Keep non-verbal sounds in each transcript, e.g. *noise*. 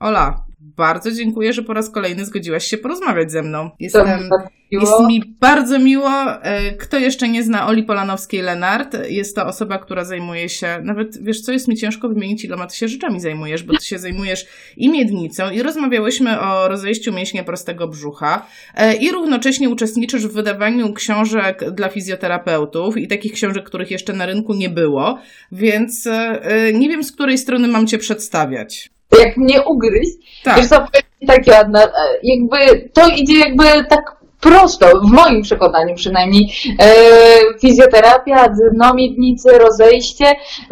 Ola, bardzo dziękuję, że po raz kolejny zgodziłaś się porozmawiać ze mną. Jestem, jest mi bardzo miło. E, kto jeszcze nie zna Oli Polanowskiej-Lenart, jest to osoba, która zajmuje się, nawet wiesz co, jest mi ciężko wymienić, iloma ty się rzeczami zajmujesz, bo ty się zajmujesz i miednicą i rozmawiałyśmy o rozejściu mięśnia prostego brzucha e, i równocześnie uczestniczysz w wydawaniu książek dla fizjoterapeutów i takich książek, których jeszcze na rynku nie było, więc e, nie wiem, z której strony mam cię przedstawiać jak mnie ugryźć. Tak. Wiesz co, tak Joanna, jakby to idzie jakby tak prosto, w moim przekonaniu przynajmniej, e, fizjoterapia, dno miednicy, rozejście,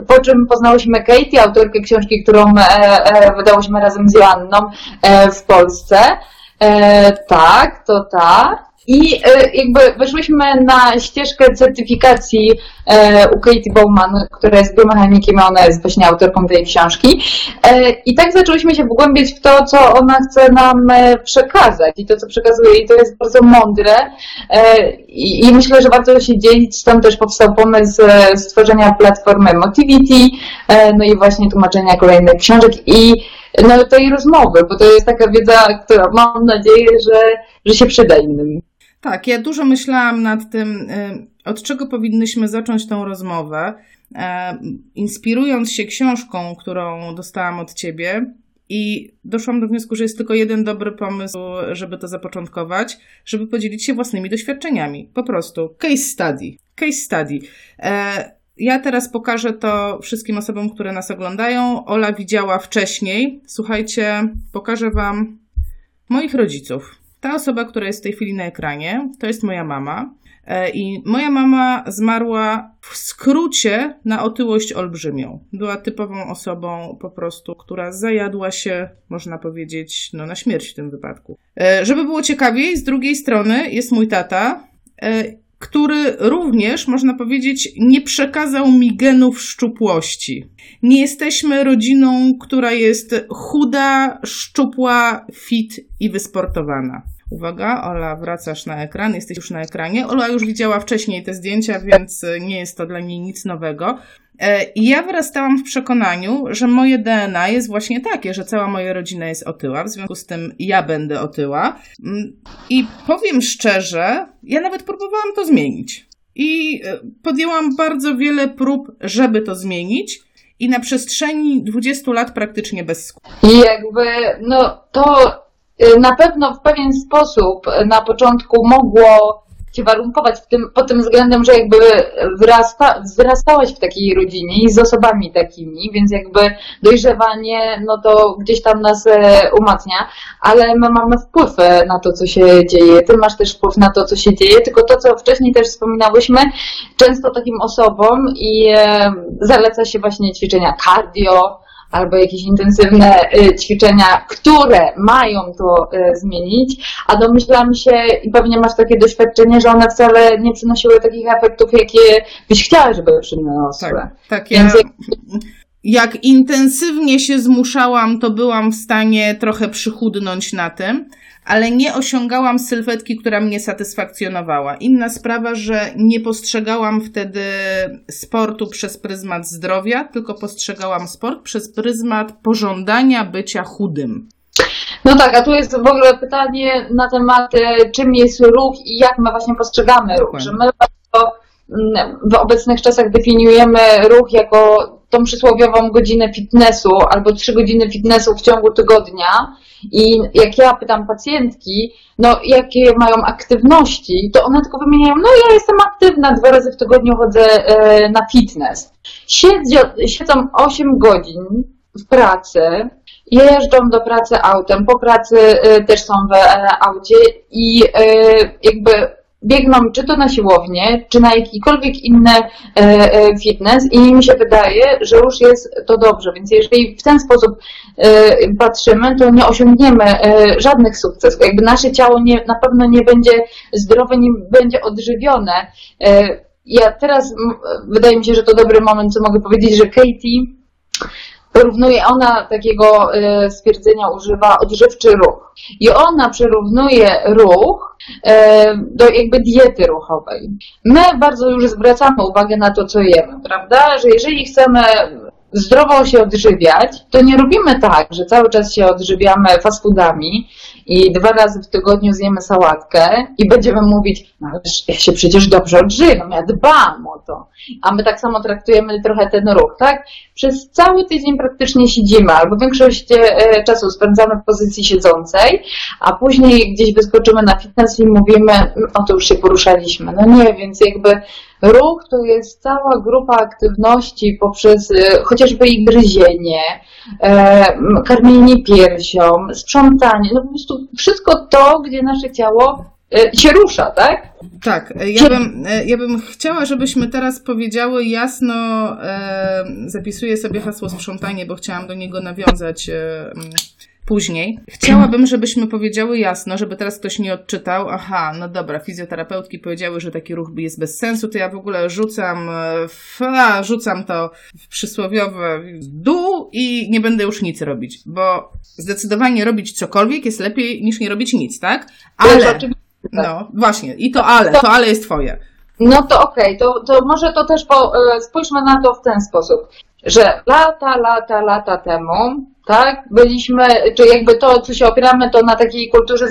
po czym poznałyśmy Katie, autorkę książki, którą e, e, wydałyśmy razem z Joanną e, w Polsce. E, tak, to tak. I e, jakby weszłyśmy na ścieżkę certyfikacji e, u Katie Bowman, która jest biomechanikiem, ona jest właśnie autorką tej książki. E, I tak zaczęłyśmy się wgłębiać w to, co ona chce nam przekazać i to, co przekazuje i to jest bardzo mądre. I myślę, że warto się dzielić, stąd też powstał pomysł stworzenia platformy Motivity, no i właśnie tłumaczenia kolejnych książek i no, tej rozmowy, bo to jest taka wiedza, która mam nadzieję, że, że się przyda innym. Tak, ja dużo myślałam nad tym, y, od czego powinnyśmy zacząć tą rozmowę. E, inspirując się książką, którą dostałam od ciebie, i doszłam do wniosku, że jest tylko jeden dobry pomysł, żeby to zapoczątkować, żeby podzielić się własnymi doświadczeniami. Po prostu case study. Case study. E, ja teraz pokażę to wszystkim osobom, które nas oglądają. Ola widziała wcześniej. Słuchajcie, pokażę Wam moich rodziców. Ta osoba, która jest w tej chwili na ekranie, to jest moja mama. E, I moja mama zmarła w skrócie na otyłość olbrzymią. Była typową osobą po prostu, która zajadła się, można powiedzieć, no na śmierć w tym wypadku. E, żeby było ciekawiej, z drugiej strony jest mój tata, e, który również, można powiedzieć, nie przekazał mi genów szczupłości. Nie jesteśmy rodziną, która jest chuda, szczupła, fit i wysportowana. Uwaga, Ola, wracasz na ekran, jesteś już na ekranie. Ola już widziała wcześniej te zdjęcia, więc nie jest to dla niej nic nowego. E, I ja wyrastałam w przekonaniu, że moje DNA jest właśnie takie, że cała moja rodzina jest otyła, w związku z tym ja będę otyła. Mm, I powiem szczerze, ja nawet próbowałam to zmienić. I e, podjęłam bardzo wiele prób, żeby to zmienić. I na przestrzeni 20 lat praktycznie bez skutku. I jakby, no to na pewno w pewien sposób na początku mogło cię warunkować w tym, pod tym względem, że jakby wyrasta, wyrastałaś w takiej rodzinie i z osobami takimi, więc jakby dojrzewanie, no to gdzieś tam nas e, umacnia, ale my mamy wpływ e, na to, co się dzieje. Ty masz też wpływ na to, co się dzieje, tylko to, co wcześniej też wspominałyśmy, często takim osobom i e, zaleca się właśnie ćwiczenia cardio, albo jakieś intensywne y, ćwiczenia, które mają to y, zmienić, a domyślam się i pewnie masz takie doświadczenie, że one wcale nie przynosiły takich efektów, jakie byś chciała, żeby przyniosły. Tak, tak ja... Jak intensywnie się zmuszałam, to byłam w stanie trochę przychudnąć na tym, ale nie osiągałam sylwetki, która mnie satysfakcjonowała. Inna sprawa, że nie postrzegałam wtedy sportu przez pryzmat zdrowia, tylko postrzegałam sport przez pryzmat pożądania bycia chudym. No tak, a tu jest w ogóle pytanie na temat, e, czym jest ruch i jak my właśnie postrzegamy ruch. Że my bardzo mm, w obecnych czasach definiujemy ruch jako tą przysłowiową godzinę fitnessu albo trzy godziny fitnessu w ciągu tygodnia i jak ja pytam pacjentki, no jakie mają aktywności, to one tylko wymieniają, no ja jestem aktywna, dwa razy w tygodniu chodzę e, na fitness. Siedzą, siedzą 8 godzin w pracy, jeżdżą do pracy autem, po pracy e, też są w e, aucie i jakby biegną czy to na siłownię, czy na jakikolwiek inny e, e, fitness i mi się wydaje, że już jest to dobrze, więc jeżeli w ten sposób e, patrzymy, to nie osiągniemy żadnych sukcesów. Jakby nasze ciało nie, na pewno nie będzie zdrowe, nie będzie odżywione. Ja teraz, wydaje mi się, że to dobry moment, co mogę powiedzieć, że Katie porównuje, ona takiego e, stwierdzenia używa odżywczy ruch. I ona przyrównuje ruch e, do jakby diety ruchowej. My bardzo już zwracamy uwagę na to, co jemy, prawda? Że jeżeli chcemy zdrowo się odżywiać, to nie robimy tak, że cały czas się odżywiamy fast foodami i dwa razy w tygodniu zjemy sałatkę i będziemy mówić, no ja się przecież dobrze odżywiam, ja dbam o to. A my tak samo traktujemy trochę ten ruch, tak? Przez cały tydzień praktycznie siedzimy, albo większość e, czasu spędzamy w pozycji siedzącej, a później gdzieś wyskoczymy na fitness i mówimy, o to już się poruszaliśmy. No nie, więc jakby ruch to jest cała grupa aktywności poprzez e, chociażby i gryzienie, e, karmienie piersią, sprzątanie, no po prostu wszystko to, gdzie nasze ciało e, się rusza, tak? Tak, ja bym, ja bym chciała, żebyśmy teraz powiedziały jasno, zapisuję sobie hasło sprzątanie, bo chciałam do niego nawiązać później. Chciałabym, żebyśmy powiedziały jasno, żeby teraz ktoś nie odczytał, aha, no dobra, fizjoterapeutki powiedziały, że taki ruch jest bez sensu, to ja w ogóle rzucam, fa, rzucam to w przysłowiowe dół i nie będę już nic robić, bo zdecydowanie robić cokolwiek jest lepiej niż nie robić nic, tak? Ale, no właśnie, i to ale, to ale jest twoje. No to okej, okay. to, to może to też po, e, spójrzmy na to w ten sposób, że lata, lata, lata temu tak? Byliśmy, czy jakby to, co się opieramy, to na takiej kulturze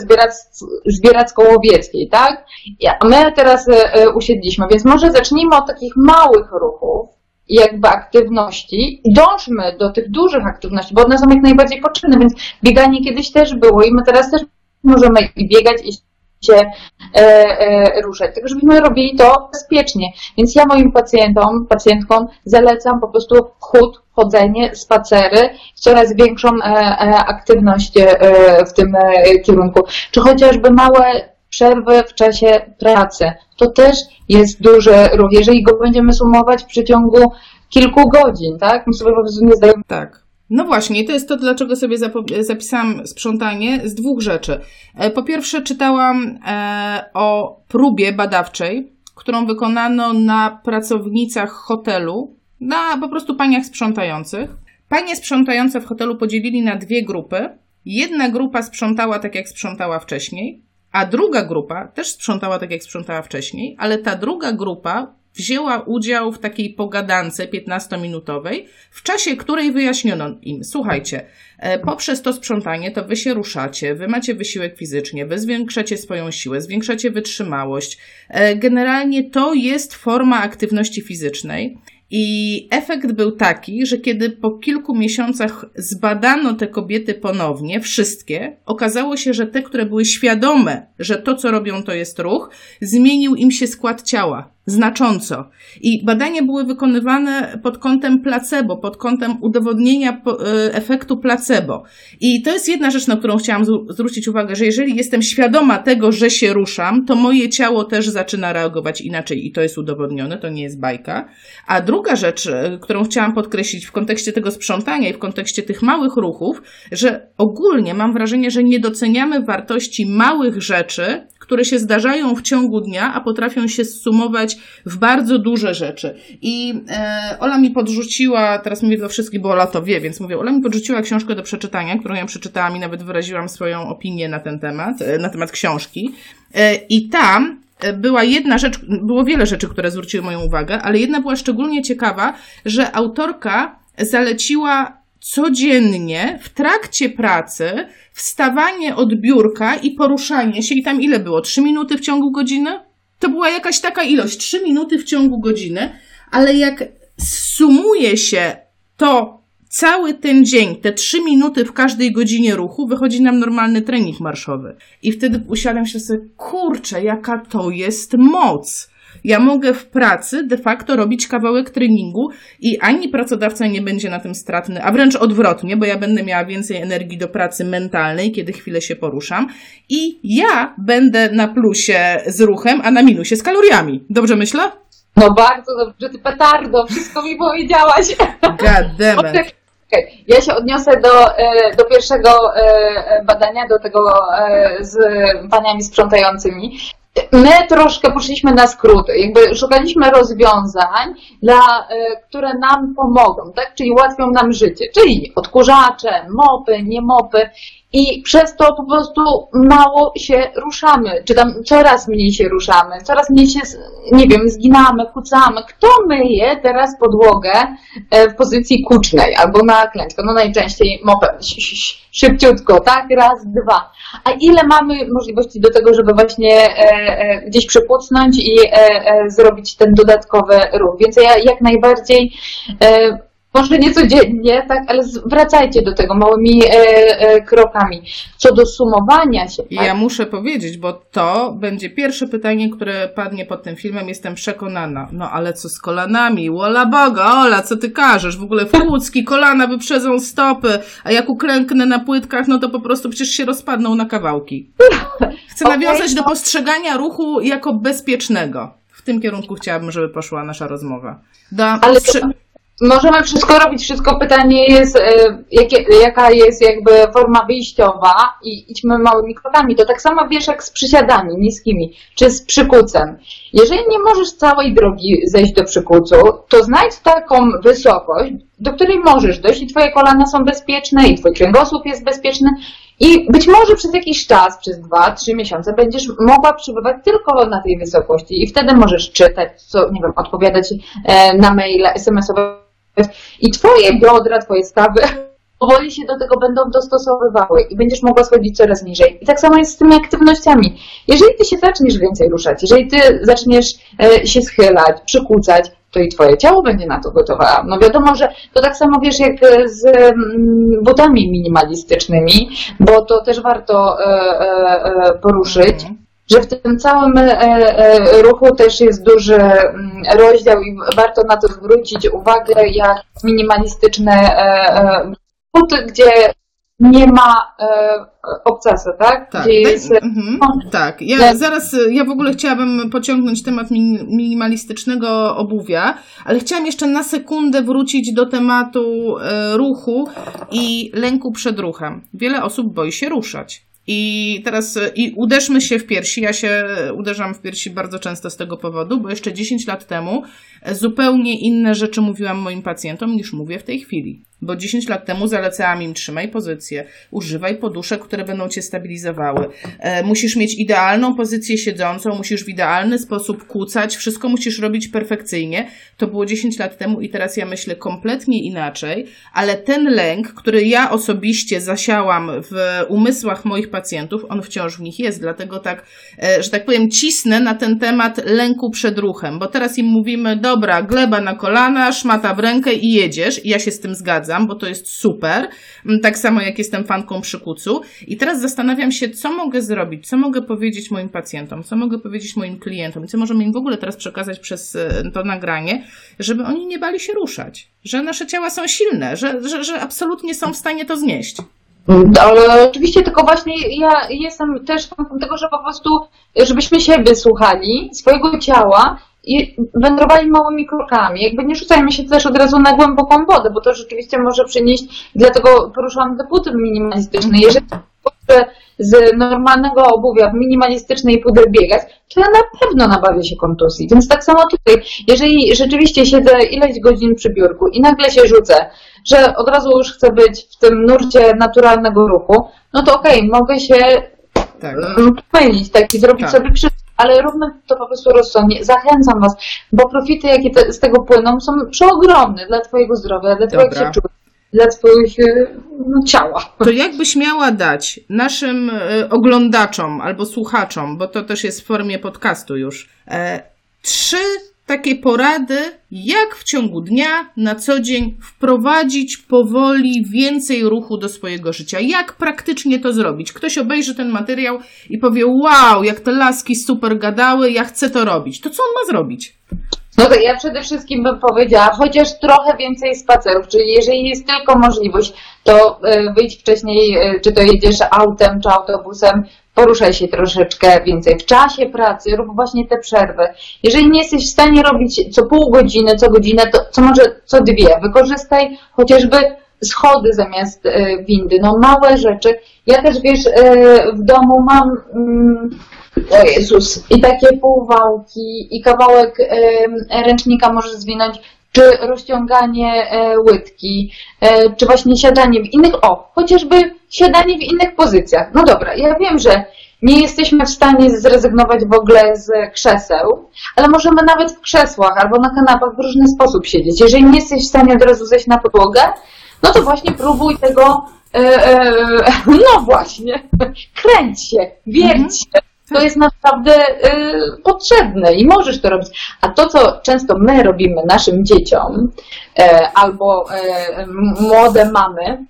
zbieracko-łowieckiej, tak? A my teraz e, e, usiedliśmy, więc może zacznijmy od takich małych ruchów, jakby aktywności i dążmy do tych dużych aktywności, bo one są jak najbardziej potrzebne, więc bieganie kiedyś też było i my teraz też możemy i biegać i się ruszać, tylko żebyśmy robili to bezpiecznie. Więc ja moim pacjentom, pacjentkom zalecam po prostu chód, chodzenie, spacery, coraz większą e, e aktywność e, w tym e, kierunku. Czy chociażby małe przerwy w czasie pracy. To też jest duży ruch. Jeżeli go będziemy sumować w przeciągu kilku godzin, tak? My sobie po prostu nie zdajemy. Tak. No właśnie, to jest to, dlaczego sobie zapisałam sprzątanie z dwóch rzeczy. E, po pierwsze, czytałam e, o próbie badawczej, którą wykonano na pracownicach hotelu, na po prostu paniach sprzątających. Panie sprzątające w hotelu podzielili na dwie grupy. Jedna grupa sprzątała tak, jak sprzątała wcześniej, a druga grupa też sprzątała tak, jak sprzątała wcześniej, ale ta druga grupa wzięła udział w takiej pogadance 15-minutowej, w czasie której wyjaśniono im, słuchajcie, e, poprzez to sprzątanie to wy się ruszacie, wy macie wysiłek fizycznie, wy zwiększacie swoją siłę, zwiększacie wytrzymałość. E, generalnie to jest forma aktywności fizycznej. I efekt był taki, że kiedy po kilku miesiącach zbadano te kobiety ponownie, wszystkie, okazało się, że te, które były świadome, że to, co robią, to jest ruch, zmienił im się skład ciała znacząco. I badania były wykonywane pod kątem placebo, pod kątem udowodnienia e, efektu placebo. I to jest jedna rzecz, na którą chciałam zwrócić uwagę, że jeżeli jestem świadoma tego, że się ruszam, to moje ciało też zaczyna reagować inaczej i to jest udowodnione, to nie jest bajka. A druga rzecz, e, którą chciałam podkreślić w kontekście tego sprzątania i w kontekście tych małych ruchów, że ogólnie mam wrażenie, że nie doceniamy wartości małych rzeczy, które się zdarzają w ciągu dnia, a potrafią się zsumować w bardzo duże rzeczy. I e, Ola mi podrzuciła, teraz mówię dla wszystkich, bo Ola to wie, więc mówię, Ola mi podrzuciła książkę do przeczytania, którą ja przeczytałam i nawet wyraziłam swoją opinię na ten temat, e, na temat książki. E, I tam e, była jedna rzecz, było wiele rzeczy, które zwróciły moją uwagę, ale jedna była szczególnie ciekawa, że autorka zaleciła codziennie w trakcie pracy wstawanie od biurka i poruszanie się. I tam ile było? Trzy minuty w ciągu godziny? To była jakaś taka ilość, trzy minuty w ciągu godziny, ale jak sumuje się to cały ten dzień, te trzy minuty w każdej godzinie ruchu, wychodzi nam normalny trening marszowy. I wtedy usiadłem się sobie, kurczę, jaka to jest moc ja mogę w pracy de facto robić kawałek treningu i ani pracodawca nie będzie na tym stratny, a wręcz odwrotnie, bo ja będę miała więcej energii do pracy mentalnej, kiedy chwilę się poruszam i ja będę na plusie z ruchem, a na minusie z kaloriami. Dobrze myślę? No bardzo dobrze, ty petardo, wszystko mi powiedziałaś. God damn it. Okay. Ja się odniosę do, e, do pierwszego e, badania, do tego e, z paniami sprzątającymi. My troszkę poszliśmy na skrót, jakby szukaliśmy rozwiązań, dla, e, które nam pomogą, tak? czyli ułatwią nam życie, czyli odkurzacze, mopy, nie mopy i przez to po prostu mało się ruszamy, czy tam coraz mniej się ruszamy, coraz mniej się, nie wiem, zginamy, kucamy. Kto myje teraz podłogę e, w pozycji kucznej albo na klęczkę? No najczęściej mopem, szybciutko, tak? Raz, dwa. A ile mamy możliwości do tego, żeby właśnie e, e, gdzieś przykucnąć i zrobić ten dodatkowy ruch? Więc ja jak najbardziej może nie codziennie, tak, ale wracajcie do tego małymi e, e, krokami. Co do sumowania się. Tak? Ja muszę powiedzieć, bo to będzie pierwsze pytanie, które padnie pod tym filmem, jestem przekonana. No ale co z kolanami? Wola Boga, Ola, co ty każesz? W ogóle wchódzki, kolana wyprzedzą stopy, a jak uklęknę na płytkach, no to po prostu przecież się rozpadną na kawałki. Chcę okay, nawiązać do postrzegania ruchu jako bezpiecznego. W tym kierunku chciałabym, żeby poszła nasza rozmowa. Do ale to możemy wszystko robić, wszystko pytanie jest, e, jakie, jaka jest jakby forma wyjściowa i idźmy małymi krokami. To tak samo wiesz jak z przysiadami niskimi, czy z przykucem. Jeżeli nie możesz całej drogi zejść do przykucu, to znajdź taką wysokość, do której możesz dojść i twoje kolana są bezpieczne i twój kręgosłup jest bezpieczny i być może przez jakiś czas, przez dwa, trzy miesiące będziesz mogła przebywać tylko na tej wysokości i wtedy możesz czytać, co, nie wiem, odpowiadać e, na maile, SMS-owe i twoje biodra, twoje stawy *laughs* powoli się do tego będą dostosowywały i będziesz mogła schodzić coraz niżej. I tak samo jest z tymi aktywnościami. Jeżeli ty się zaczniesz więcej ruszać, jeżeli ty zaczniesz e, się schylać, przykłócać, to i twoje ciało będzie na to gotowe. No wiadomo, że to tak samo wiesz jak z mm, butami minimalistycznymi, bo to też warto e, e, poruszyć. Że w tym całym e, e, ruchu też jest duży mm, rozdział i warto na to zwrócić uwagę, jak minimalistyczne e, buty, gdzie nie ma obcasa, tak? Tak, jest... mhm, tak. Ja zaraz, ja w ogóle chciałabym pociągnąć temat minimalistycznego obuwia, ale chciałam jeszcze na sekundę wrócić do tematu ruchu i lęku przed ruchem. Wiele osób boi się ruszać. I teraz i uderzmy się w piersi. Ja się uderzam w piersi bardzo często z tego powodu, bo jeszcze 10 lat temu zupełnie inne rzeczy mówiłam moim pacjentom niż mówię w tej chwili. Bo 10 lat temu zalecałam im trzymaj pozycję, używaj poduszek, które będą cię stabilizowały. E, musisz mieć idealną pozycję siedzącą, musisz w idealny sposób kłócać, wszystko musisz robić perfekcyjnie. To było 10 lat temu i teraz ja myślę kompletnie inaczej, ale ten lęk, który ja osobiście zasiałam w umysłach moich pacjentów, on wciąż w nich jest, dlatego tak, e, że tak powiem, cisnę na ten temat lęku przed ruchem, bo teraz im mówimy, dobra, gleba na kolana, szmata w rękę i jedziesz, i ja się z tym zgadzam bo to jest super. Mm, tak samo jak jestem fanką przykucu. I teraz zastanawiam się, co mogę zrobić, co mogę powiedzieć moim pacjentom, co mogę powiedzieć moim klientom co możemy im w ogóle teraz przekazać przez e, to nagranie, żeby oni nie bali się ruszać, że nasze ciała są silne, że, że, że absolutnie są w stanie to znieść. Ale oczywiście, tylko właśnie ja jestem też fanką tego, że po prostu, żebyśmy siebie słuchali, swojego ciała i wędrowali małymi krokami. Jakby nie rzucajmy się też od razu na głęboką wodę, bo to rzeczywiście może przynieść, dlatego poruszałam deputy minimalistyczne. Jeżeli z normalnego obuwia w minimalistycznej puder biegać, to ja na pewno nabawię się kontuzji. Więc tak samo tutaj, jeżeli rzeczywiście siedzę ileś godzin przy biurku i nagle się rzucę, że od razu już chcę być w tym nurcie naturalnego ruchu, no to okej, okay, mogę się tak. pomylić, tak, i zrobić tak. sobie krzywdę ale róbmy to po prostu rozsądnie. Zachęcam Was, bo profity, jakie te, z tego płyną, są przeogromne dla Twojego zdrowia, dla Twoich przeczuć dla Twoich e, no, ciała. To jakbyś miała dać naszym e, oglądaczom albo słuchaczom, bo to też jest w formie podcastu już, e, trzy takie porady, jak w ciągu dnia, na co dzień wprowadzić powoli więcej ruchu do swojego życia. Jak praktycznie to zrobić? Ktoś obejrzy ten materiał i powie: Wow, jak te laski super gadały, ja chcę to robić. To co on ma zrobić? No to ja przede wszystkim bym powiedziała, chociaż trochę więcej spacerów, czyli jeżeli jest tylko możliwość, to e, wyjdź wcześniej, e, czy to jedziesz autem, czy autobusem, poruszaj się troszeczkę więcej w czasie pracy, rób właśnie te przerwy. Jeżeli nie jesteś w stanie robić co pół godziny, co godzinę, to co może co dwie. Wykorzystaj chociażby schody zamiast e, windy, no małe rzeczy. Ja też wiesz, w domu mam mm, o Jezus, i takie półwałki, i kawałek ręcznika możesz zwinąć, czy rozciąganie e, łydki, e, czy właśnie siadanie w innych, o, chociażby siadanie w innych pozycjach. No dobra, ja wiem, że nie jesteśmy w stanie zrezygnować w ogóle z krzeseł, ale możemy nawet w krzesłach albo na kanapach w różny sposób siedzieć. Jeżeli nie jesteś w stanie od razu zejść na podłogę, no to właśnie próbuj tego, e, e, *laughs* no właśnie, kręć się, wierć mhm. się. To jest naprawdę e, potrzebne i możesz to robić. A to, co często my robimy naszym dzieciom e, albo e, młode mamy,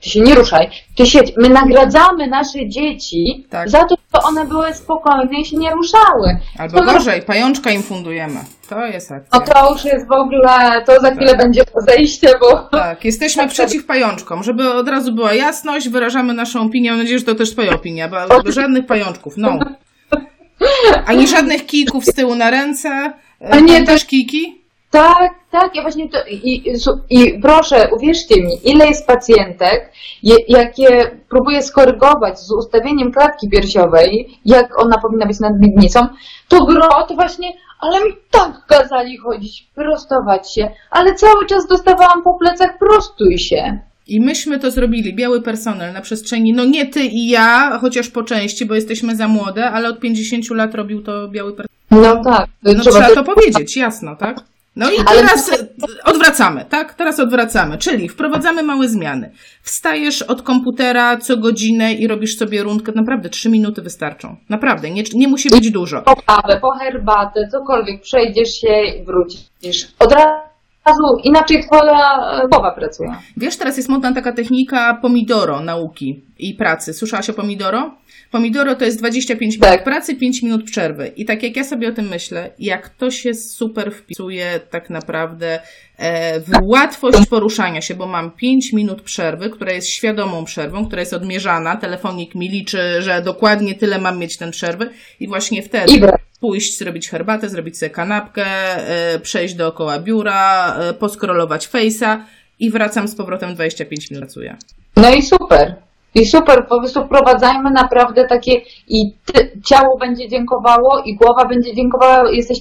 ty się nie ruszaj, ty siedź. My nagradzamy nasze dzieci tak. za to, że one były spokojne i się nie ruszały. Albo to gorzej, pajączka im fundujemy. To jest akcja. No to już jest w ogóle, to za chwilę tak. będzie zejście, bo... Tak, jesteśmy *laughs* tak, przeciw pajączkom. Żeby od razu była jasność, wyrażamy naszą opinię. Mam nadzieję, że to też twoja opinia, bo żadnych pajączków, no. *laughs* Ani żadnych kijków z tyłu na ręce. A nie, też kijki? Tak, tak, ja właśnie to i, i proszę, uwierzcie mi, ile jest pacjentek, je, jak je próbuję skorygować z ustawieniem klatki piersiowej, jak ona powinna być nad miednicą, to gro, to właśnie, ale mi tak kazali chodzić, prostować się, ale cały czas dostawałam po plecach, prostuj się. I myśmy to zrobili, biały personel na przestrzeni, no nie ty i ja, chociaż po części, bo jesteśmy za młode, ale od 50 lat robił to biały personel. No tak. No trzeba to powiedzieć, jasno, tak? No i teraz odwracamy, tak? Teraz odwracamy, czyli wprowadzamy małe zmiany. Wstajesz od komputera co godzinę i robisz sobie rundkę. Naprawdę trzy minuty wystarczą. Naprawdę, nie, nie musi być dużo. Po kawę, po herbatę, cokolwiek, przejdziesz się i wrócisz. Od razu inaczej twoja głowa pracuje. Wiesz, teraz jest modna taka technika pomidoro nauki i pracy. Słyszałaś o pomidoro? Pomidoro to jest 25 minut tak. pracy, 5 minut przerwy. I tak jak ja sobie o tym myślę, jak to się super wpisuje tak naprawdę e, w łatwość poruszania się, bo mam 5 minut przerwy, która jest świadomą przerwą, która jest odmierzana, telefonik mi liczy, że dokładnie tyle mam mieć ten przerwy i właśnie wtedy pójść, zrobić herbatę, zrobić sobie kanapkę, e, przejść dookoła biura, e, poskrolować face'a i wracam z powrotem 25 minut pracuję. No i super. I super, po prostu wprowadzajmy naprawdę takie i ty, ciało będzie dziękowało i głowa będzie dziękowała. Jesteś,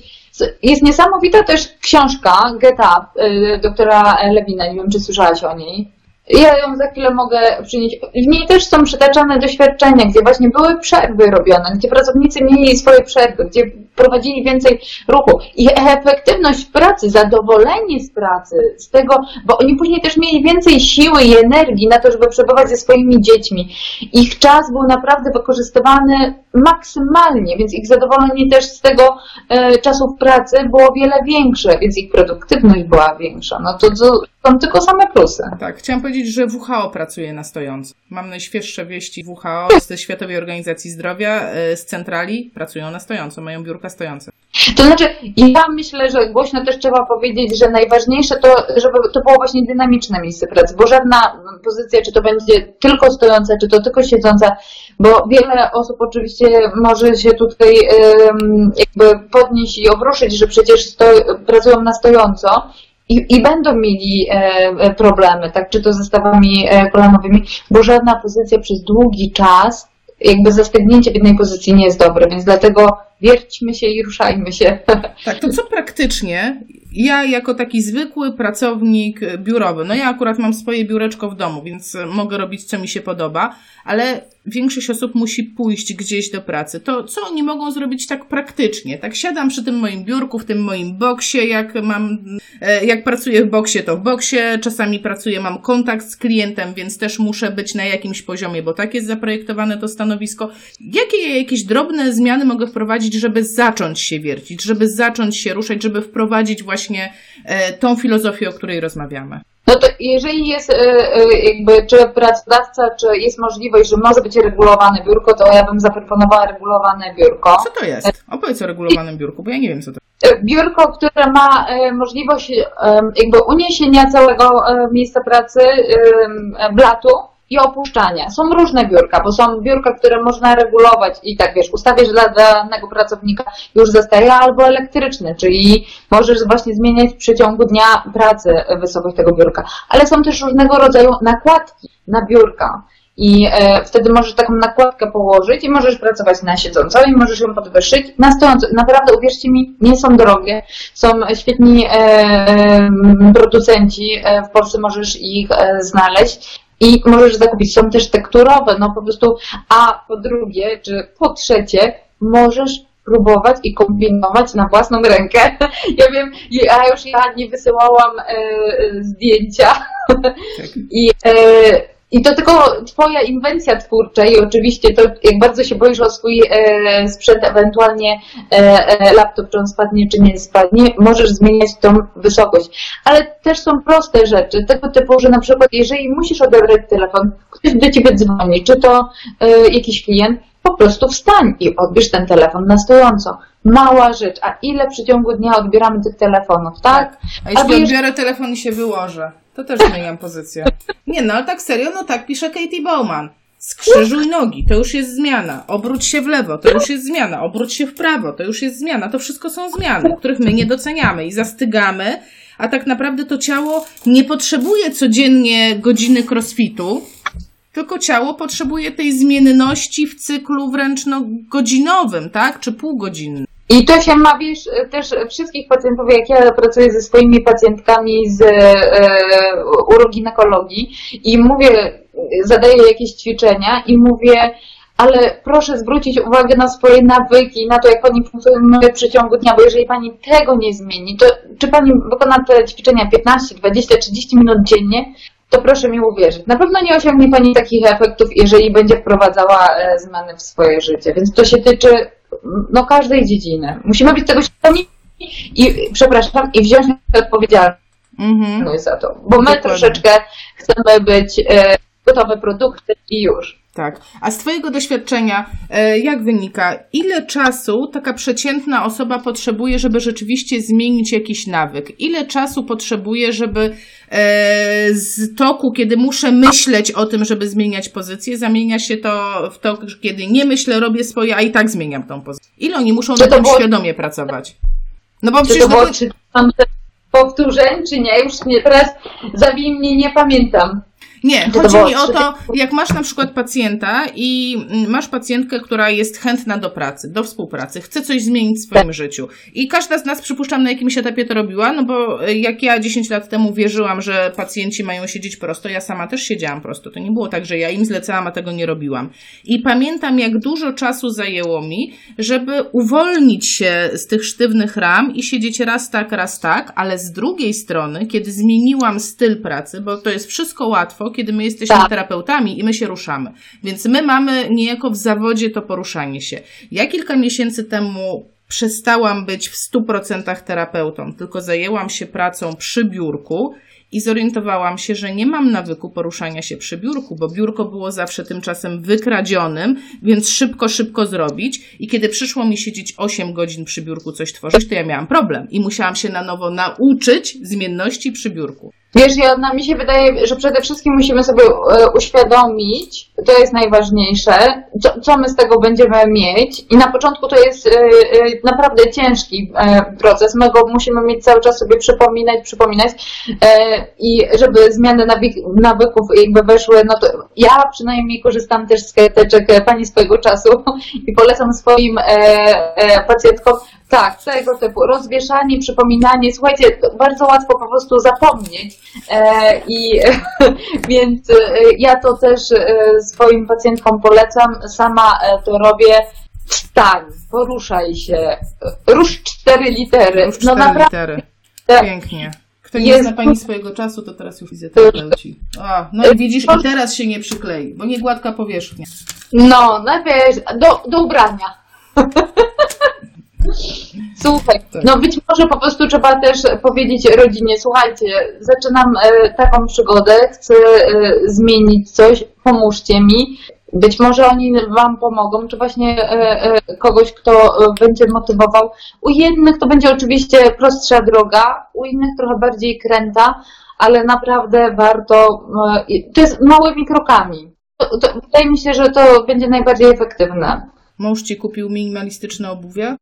jest niesamowita też książka Get Up y, doktora Lewina, nie wiem czy słyszałaś o niej. Ja ją za chwilę mogę przynieść. W niej też są przytaczane doświadczenia, gdzie właśnie były przerwy robione, gdzie pracownicy mieli swoje przerwy, gdzie prowadzili więcej ruchu. I efektywność pracy, zadowolenie z pracy, z tego, bo oni później też mieli więcej siły i energii na to, żeby przebywać ze swoimi dziećmi. Ich czas był naprawdę wykorzystywany maksymalnie, więc ich zadowolenie też z tego e, czasu w pracy było wiele większe, więc ich produktywność była większa. No to, to są tylko same plusy. Tak, chciałam powiedzieć, że WHO pracuje na stojąco. Mam najświeższe wieści WHO z Światowej Organizacji Zdrowia, e, z centrali, pracują na stojąco, mają biurka stojące. To znaczy, ja myślę, że głośno też trzeba powiedzieć, że najważniejsze to, żeby to było właśnie dynamiczne miejsce pracy, bo żadna pozycja, czy to będzie tylko stojąca, czy to tylko siedząca, bo wiele osób oczywiście może się tutaj jakby podnieść i obruszyć, że przecież sto, pracują na stojąco i, i będą mieli e, e, problemy, tak, czy to ze stawami e, kolanowymi, bo żadna pozycja przez długi czas, jakby zastygnięcie w jednej pozycji nie jest dobre, więc dlatego wierćmy się i ruszajmy się. *laughs* Tak, to co praktycznie ja jako taki zwykły pracownik biurowy, no ja akurat mam swoje biureczko w domu, więc mogę robić co mi się podoba, ale większość osób musi pójść gdzieś do pracy. To co oni mogą zrobić tak praktycznie? Tak siadam przy tym moim biurku, w tym moim boksie, jak mam, e, jak pracuję w boksie, to w boksie, czasami pracuję, mam kontakt z klientem, więc też muszę być na jakimś poziomie, bo tak jest zaprojektowane to stanowisko. Jakie jakieś drobne zmiany mogę wprowadzić, żeby zacząć się wiercić, żeby zacząć się ruszać, żeby wprowadzić właśnie e, tą filozofię, o której rozmawiamy? No to jeżeli jest e, e, jakby, czy pracodawca, czy jest możliwość, że może być regulowane biurko, to ja bym zaproponowała regulowane biurko. Co to jest? Opowiedz o regulowanym biurku, bo ja nie wiem, co to jest. Biurko, które ma możliwość jakby uniesienia całego miejsca pracy, blatu, i opuszczania. Są różne biurka, bo są biurka, które można regulować i tak wiesz, ustawiasz dla danego pracownika już zostaje, albo elektryczne, czyli możesz właśnie zmieniać w przeciągu dnia pracy wysokość tego biurka. Ale są też różnego rodzaju nakładki na biurka. I e, wtedy możesz taką nakładkę położyć i możesz pracować na siedząco i możesz ją podwyższyć na stojąco. Naprawdę, uwierzcie mi, nie są drogie. Są świetni e, e, producenci, w Polsce możesz ich znaleźć i możesz zakupić. Są też tekturowe, no po prostu, a po drugie, czy po trzecie, możesz próbować i kombinować na własną rękę. *laughs* Ja wiem, ja już ja nie wysyłałam e, zdjęcia tak. *laughs* i e, i to tylko Twoja inwencja twórcza i oczywiście to, jak bardzo się boisz o swój e, sprzęt, ewentualnie e, e, laptop, czy on spadnie, czy nie spadnie, możesz zmieniać tą wysokość. Ale też są proste rzeczy, tego typu, że na przykład jeżeli musisz odebrać telefon, ktoś do Ciebie dzwoni, czy to e, jakiś klient, po prostu wstań i odbierz ten telefon na stojąco. Mała rzecz. A ile w przeciągu dnia odbieramy tych telefonów, tak? tak. A jeśli A wiesz... odbiorę telefon i się wyłożę? To też zmieniam pozycję. Nie no, ale tak serio, no tak pisze Katie Bowman. Skrzyżuj nogi, to już jest zmiana. Obróć się w lewo, to już jest zmiana. Obróć się w prawo, to już jest zmiana. To wszystko są zmiany, których my nie doceniamy i zastygamy, a tak naprawdę to ciało nie potrzebuje codziennie godziny crossfitu, tylko ciało potrzebuje tej zmienności w cyklu wręcz no, godzinowym, tak? Czy półgodzinnym. I to się ma, wiesz, też wszystkich pacjentów, jak ja pracuję ze swoimi pacjentkami z e, uroginekologii i mówię, zadaję jakieś ćwiczenia i mówię, ale proszę zwrócić uwagę na swoje nawyki, na to, jak Pani funkcjonuje w przeciągu dnia, bo jeżeli Pani tego nie zmieni, to czy Pani wykona te ćwiczenia 15, 20, 30 minut dziennie, to proszę mi uwierzyć. Na pewno nie osiągnie Pani takich efektów, jeżeli będzie wprowadzała e, zmiany w swoje życie. Więc to się tyczy no, każdej dziedziny. Musimy być tego świadomi i, przepraszam, i wziąć odpowiedzialność mhm. za to. Bo my Dokładnie. troszeczkę chcemy być e, gotowe produkty i już. Tak. A z Twojego doświadczenia, e, jak wynika, ile czasu taka przeciętna osoba potrzebuje, żeby rzeczywiście zmienić jakiś nawyk? Ile czasu potrzebuje, żeby e, z toku, kiedy muszę myśleć o tym, żeby zmieniać pozycję, zamienia się to w to, kiedy nie myślę, robię swoje, a i tak zmieniam tą pozycję? Ile oni muszą na tym było... świadomie pracować? No bo czy przecież... To było, czy powtórzeń, czy nie? Już nie, teraz zabij mnie, nie pamiętam. Nie, chodzi mi o to, jak masz na przykład pacjenta i mm, masz pacjentkę, która jest chętna do pracy, do współpracy, chce coś zmienić w swoim tak. życiu. I każda z nas, przypuszczam, na jakimś etapie to robiła, no bo e, jak ja 10 lat temu wierzyłam, że pacjenci mają siedzieć prosto, ja sama też siedziałam prosto. To nie było tak, że ja im zlecałam, a tego nie robiłam. I pamiętam, jak dużo czasu zajęło mi, żeby uwolnić się z tych sztywnych ram i siedzieć raz tak, raz tak, ale z drugiej strony, kiedy zmieniłam styl pracy, bo to jest wszystko łatwo, kiedy my jesteśmy tak. terapeutami i my się ruszamy. Więc my mamy niejako w zawodzie to poruszanie się. Ja kilka miesięcy temu przestałam być w 100% terapeutą, tylko zajęłam się pracą przy biurku i zorientowałam się, że nie mam nawyku poruszania się przy biurku, bo biurko było zawsze tymczasem wykradzionym, więc szybko, szybko zrobić. I kiedy przyszło mi siedzieć 8 godzin przy biurku coś tworzyć, to ja miałam problem i musiałam się na nowo nauczyć zmienności przy biurku. Wiesz, ja, na mi się wydaje, że przede wszystkim musimy sobie e, uświadomić, to jest najważniejsze, co, co my z tego będziemy mieć. I na początku to jest e, e, naprawdę ciężki proces. My go musimy mieć cały czas sobie przypominać, przypominać i żeby zmiany nawyków jakby weszły, no to ja przynajmniej korzystam też z karteczek pani swojego czasu *laughs* i polecam swoim pacjentkom, tak, tego typu. Rozwieszanie, przypominanie. Słuchajcie, bardzo łatwo po prostu zapomnieć. E, I *laughs* więc e, ja to też e, swoim pacjentkom polecam. Sama e, to robię. Wstań, poruszaj się. Rusz cztery litery. Rusz no cztery no naprawdę. litery. Pięknie. Kto nie jest... zna Pani swojego czasu, to teraz już widzę terapeuci. A, no i widzisz, i teraz się nie przyklei, bo nie gładka powierzchnia. No, najpierw do, do ubrania. *laughs* Słuchaj, tak. no być może po prostu trzeba też powiedzieć rodzinie, słuchajcie, zaczynam e, taką przygodę, chcę e, zmienić coś, pomóżcie mi. Być może oni Wam pomogą, czy właśnie e, kogoś, kto będzie motywował. U jednych to będzie oczywiście prostsza droga, u innych trochę bardziej kręta, ale naprawdę warto, to jest małymi krokami. To, to, wydaje mi się, że to będzie najbardziej efektywne. Mąż Ci kupił minimalistyczne obuwie?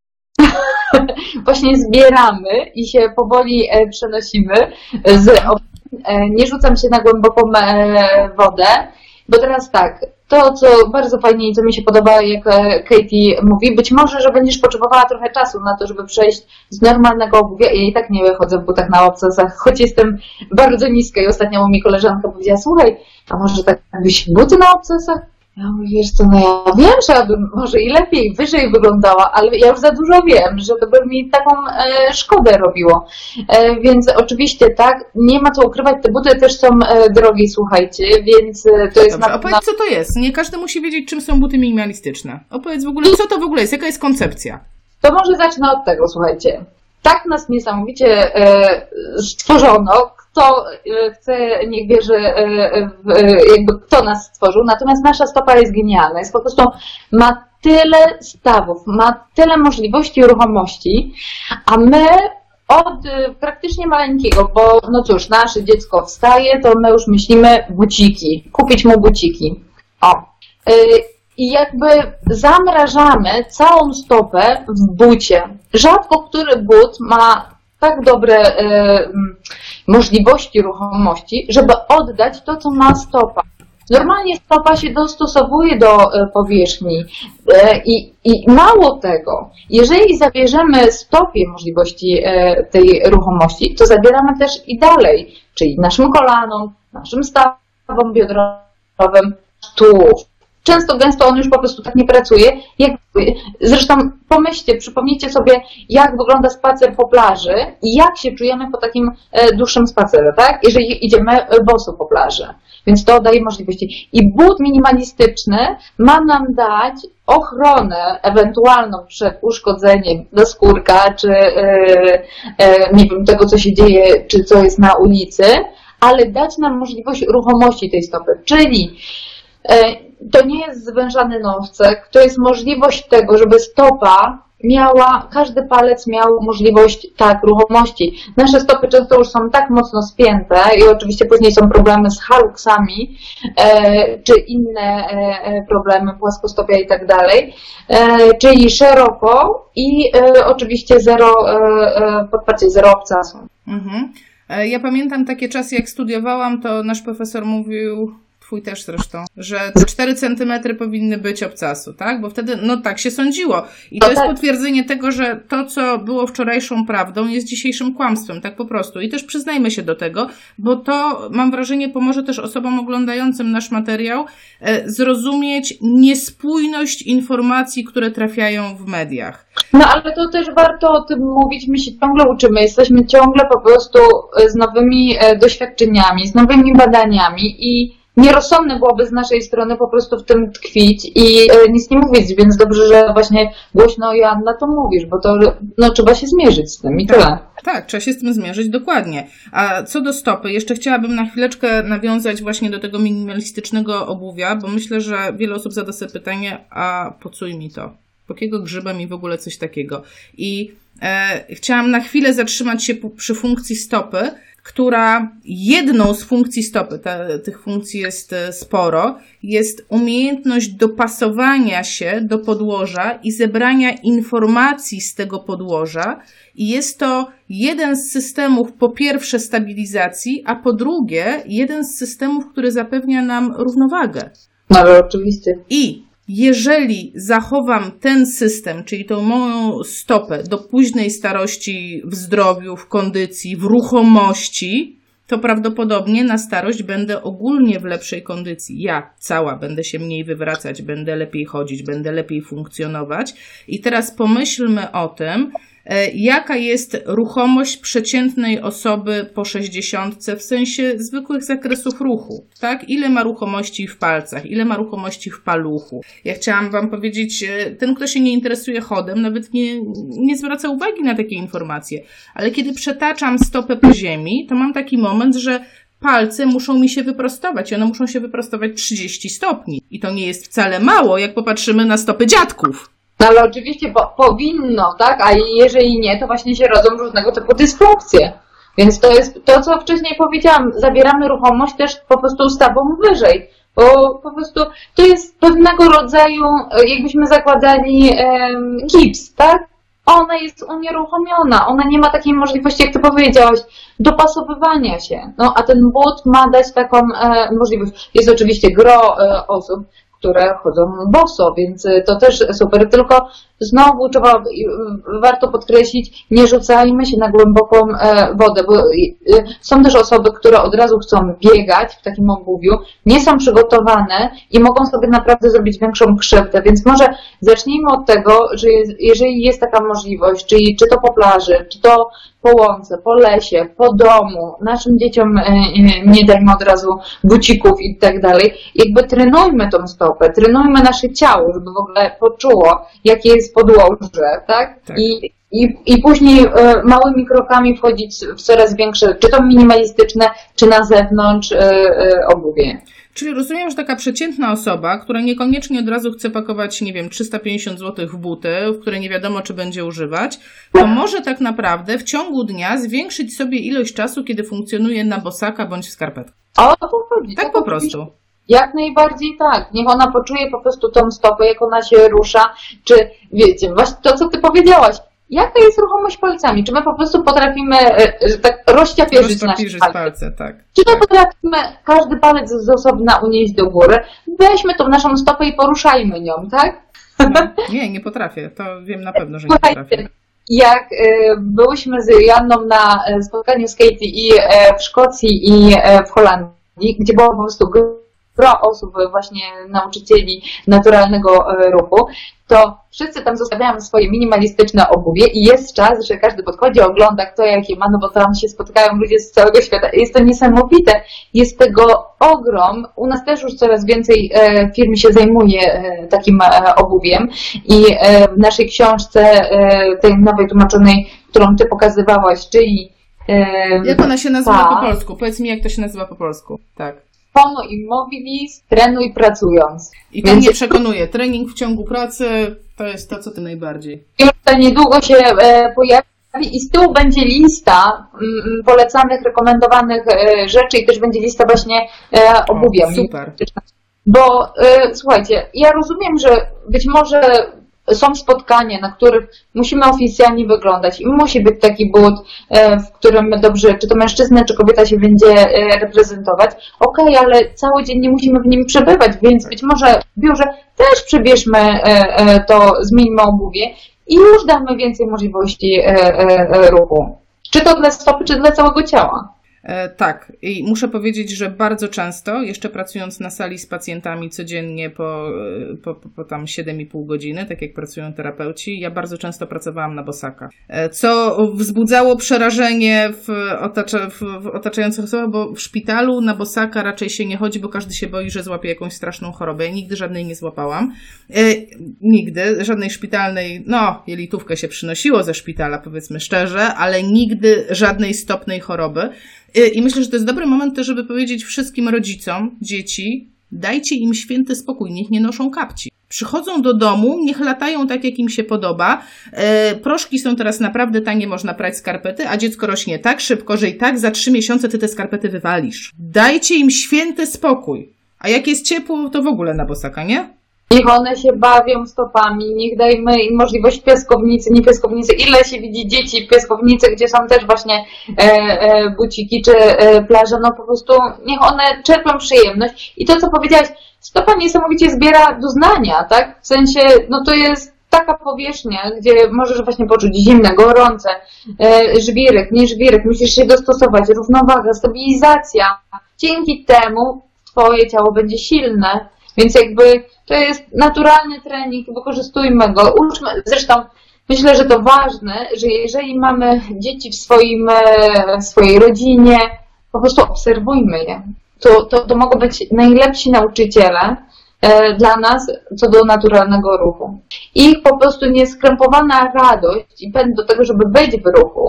*laughs* właśnie zbieramy i się powoli e, przenosimy. Z, e, nie rzucam się na głęboką e, wodę, bo teraz tak, to, co bardzo fajnie i co mi się podoba, jak Katie mówi, być może, że będziesz potrzebowała trochę czasu na to, żeby przejść z normalnego obuwia. Ja i tak nie chodzę w butach na obcasach, *laughs* choć jestem bardzo niska i ostatnio mi koleżanka powiedziała, słuchaj, a może tak byś buty na obcasach? Ja mówię, wiesz co, no ja wiem, że ja bym może i lepiej, wyżej wyglądała, ale ja już za dużo wiem, że to by mi taką e, szkodę robiło. E, więc oczywiście tak, nie ma co ukrywać, te buty też są e, drogie, słuchajcie, więc e, to jest... Dobrze, na... opowiedz co to jest. Nie każdy musi wiedzieć, czym są buty minimalistyczne. Opowiedz w ogóle, co to w ogóle jest, jaka jest koncepcja? To może zacznę od tego, słuchajcie. Tak nas niesamowicie e, stworzono, kto e, chce, niech wierzy, e, jakby kto nas stworzył. Natomiast nasza stopa jest genialna. Jest po prostu, ma tyle stawów, ma tyle możliwości ruchomości, a my od e, praktycznie maleńkiego, bo no cóż, nasze dziecko wstaje, to my już myślimy buciki, kupić mu buciki. O. I jakby zamrażamy całą stopę w bucie. Rzadko który but ma tak dobre możliwości ruchomości, żeby oddać to, co ma stopa. Normalnie stopa się dostosowuje do y, powierzchni y, i, i mało tego, jeżeli zabierzemy stopie możliwości tej ruchomości, to zabieramy też i dalej, czyli naszym kolanom, naszym stawom biodrowym, tułów, często gęsto on już po prostu tak nie pracuje. Jak, zresztą pomyślcie, przypomnijcie sobie, jak wygląda spacer po plaży i jak się czujemy po takim e, dłuższym spacerze, tak? Jeżeli idziemy e, boso po plaży. Więc to daje możliwości. I but minimalistyczny ma nam dać ochronę ewentualną przed uszkodzeniem do skórka, czy e, nie wiem, tego, co się dzieje, czy co jest na ulicy, ale dać nam możliwość ruchomości tej stopy. Czyli to nie jest zwężany nowcek, to jest możliwość tego, żeby stopa miała, każdy palec miał możliwość, tak, ruchomości. Nasze stopy często już są tak mocno spięte i oczywiście później są problemy z haluksami, e, czy inne e, e problemy, płaskostopia i tak dalej, e, czyli szeroko i e, oczywiście zero, e, podparcie zero obcasu. Mhm. Ja pamiętam takie czasy, jak studiowałam, to nasz profesor mówił, twój też zresztą, że te 4 centymetry powinny być obcasu, tak? Bo wtedy, no tak się sądziło. I to jest potwierdzenie tego, że to, co było wczorajszą prawdą, jest dzisiejszym kłamstwem, tak po prostu. I też przyznajmy się do tego, bo to, mam wrażenie, pomoże też osobom oglądającym nasz materiał e, zrozumieć niespójność informacji, które trafiają w mediach. No ale to też warto o tym mówić, my się ciągle uczymy, jesteśmy ciągle po prostu z nowymi e, doświadczeniami, z nowymi badaniami i nierozsądne byłoby z naszej strony po prostu w tym tkwić i e, nic nie mówić, więc dobrze, że właśnie głośno Joanna to mówisz, bo to no, trzeba się zmierzyć z tym i tak, tyle. Tak, trzeba się z tym zmierzyć dokładnie. A co do stopy, jeszcze chciałabym na chwileczkę nawiązać właśnie do tego minimalistycznego obuwia, bo myślę, że wiele osób zada sobie pytanie, a po mi to? Po jakiego grzyba mi w ogóle coś takiego? I e, chciałam na chwilę zatrzymać się przy funkcji stopy, która jedną z funkcji stopy, ta, tych funkcji jest e, sporo, jest umiejętność dopasowania się do podłoża i zebrania informacji z tego podłoża. I jest to jeden z systemów, po pierwsze, stabilizacji, a po drugie, jeden z systemów, który zapewnia nam równowagę. No, ale oczywiście. I jeżeli zachowam ten system, czyli tą moją stopę do późnej starości w zdrowiu, w kondycji, w ruchomości, to prawdopodobnie na starość będę ogólnie w lepszej kondycji. Ja cała będę się mniej wywracać, będę lepiej chodzić, będę lepiej funkcjonować. I teraz pomyślmy o tym, jaka jest ruchomość przeciętnej osoby po 60 w sensie zwykłych zakresów ruchu, tak? Ile ma ruchomości w palcach, ile ma ruchomości w paluchu. Ja chciałam Wam powiedzieć, e, ten, kto się nie interesuje chodem, nawet nie, nie zwraca uwagi na takie informacje, ale kiedy przetaczam stopę po ziemi, to mam taki moment, że palce muszą mi się wyprostować i one muszą się wyprostować 30 stopni. I to nie jest wcale mało, jak popatrzymy na stopy dziadków. No ale oczywiście bo, powinno, tak? A jeżeli nie, to właśnie się rodzą różnego typu dysfunkcje. Więc to jest to, co wcześniej powiedziałam, zabieramy ruchomość też po prostu ustawą wyżej. Bo po prostu to jest pewnego rodzaju, jakbyśmy zakładali um, gips, tak? Ona jest unieruchomiona, ona nie ma takiej możliwości, jak ty powiedziałaś, dopasowywania się. No a ten but ma dać taką e, możliwość. Jest oczywiście gro e, osób, które chodzą boso, więc to też super. Tylko znowu trzeba, warto podkreślić, nie rzucajmy się na głęboką e, wodę, bo są też osoby, które od razu chcą biegać w takim obuwiu, nie są przygotowane i mogą sobie naprawdę zrobić większą krzywdę, więc może zacznijmy od tego, że jeżeli jest taka możliwość, czyli czy to po plaży, czy to po łące, po lesie, po domu, naszym dzieciom e, nie dajmy od razu bucików i tak dalej, jakby trenujmy tą stopę, trenujmy nasze ciało, żeby w ogóle poczuło, jakie jest podłoże, tak? tak. I, i, I później e, małymi krokami wchodzić w coraz większe, czy to minimalistyczne, czy na zewnątrz e, e, obuwie. Czyli rozumiem, że taka przeciętna osoba, która niekoniecznie od razu chce pakować, nie wiem, 350 zł w buty, w które nie wiadomo, czy będzie używać, to może tak naprawdę w ciągu dnia zwiększyć sobie ilość czasu, kiedy funkcjonuje na bosaka bądź w skarpetkę. O to chodzi. Tak, tak po prostu. Jak najbardziej tak. Niech ona poczuje po prostu tą stopę, jak ona się rusza, czy wiecie, właśnie to, co ty powiedziałaś. Jaka jest ruchomość palcami? Czy my po prostu potrafimy e, tak rozciapierzyć nasze palce? palce tak. Czy my tak. potrafimy każdy palec z osobna unieść do góry? Weźmy tą naszą stopę i poruszajmy nią, tak? No, *laughs* nie, nie potrafię. To wiem na pewno, że nie potrafię jak y, byłyśmy z Janną na e, spotkaniu z Katie i w Szkocji i w Holandii, gdzie było po prostu pro osób, właśnie nauczycieli naturalnego e, ruchu, to wszyscy tam zostawiają swoje minimalistyczne obuwie i jest czas, że każdy podchodzi, ogląda kto jakie ma, no bo tam się spotkają ludzie z całego świata. Jest to niesamowite. Jest tego ogrom. U nas też już coraz więcej e, firm się zajmuje e, takim obuwiem i w naszej książce, tej nowej tłumaczonej, którą ty pokazywałaś, czyli jak ona się nazywa ta, po polsku? Powiedz mi, jak to się nazywa po polsku. Tak. Pono immobilis, trenuj pracując. I to Więc... mnie przekonuje. Trening w ciągu pracy to jest to, co ty najbardziej. Już to niedługo się e, pojawi i z tyłu będzie lista mm, polecanych, rekomendowanych e, rzeczy i też będzie lista właśnie e, obuwiem. O, super. Bo słuchajcie, ja rozumiem, że być może są spotkania, na których musimy oficjalnie wyglądać i musi być taki but, e, w którym dobrze, czy to mężczyzna, czy kobieta się będzie e, reprezentować. Okej, okay, ale cały dzień nie musimy w nim przebywać, więc być może w biurze też przebierzmy e, to, zmieńmy obuwie i już damy więcej możliwości ruchu. Czy to dla stopy, czy dla całego ciała. E, tak, i muszę powiedzieć, że bardzo często, jeszcze pracując na sali z pacjentami codziennie po, e, po, po tam 7,5 godziny, tak jak pracują terapeuci, ja bardzo często pracowałam na bosaka. E, co wzbudzało przerażenie w, otacza, w, w otaczających osobach, bo w szpitalu na bosaka raczej się nie chodzi, bo każdy się boi, że złapie jakąś straszną chorobę. Ja nigdy żadnej nie złapałam. E, nigdy, żadnej szpitalnej, no, jelitówkę się przynosiło ze szpitala, powiedzmy szczerze, ale nigdy żadnej stopnej choroby. Y, I myślę, że to jest dobry moment też, żeby powiedzieć wszystkim rodzicom dzieci, dajcie im święty spokój, niech nie noszą kapci. Przychodzą do domu, niech latają tak, jak im się podoba. E, proszki są teraz naprawdę tanie, można prać skarpety, a dziecko rośnie tak szybko, że i tak za trzy miesiące ty te skarpety wywalisz. Dajcie im święty spokój. A jak jest ciepło, to w ogóle na bosaka, nie? Niech one się bawią stopami, niech dajmy im możliwość piaskownicy, nie piaskownicy. Ile się widzi dzieci w piaskownicy, gdzie są też właśnie e, e, buciki czy e, plaże, no po prostu niech one czerpią przyjemność. I to, co powiedziałaś, stopa niesamowicie zbiera doznania, tak? W sensie, no to jest taka powierzchnia, gdzie możesz właśnie poczuć zimne, gorące, e, żwirek, nie żwirek, musisz się dostosować, równowaga, stabilizacja. Dzięki temu twoje ciało będzie silne, więc jakby to jest naturalny trening, wykorzystujmy go, uczmy. Zresztą myślę, że to ważne, że jeżeli mamy dzieci w, swoim, e, w swojej rodzinie, po prostu obserwujmy je. To, to, to mogą być najlepsi nauczyciele, E, dla nas co do naturalnego ruchu. Ich po prostu nieskrępowana radość i pęd do tego, żeby być w ruchu,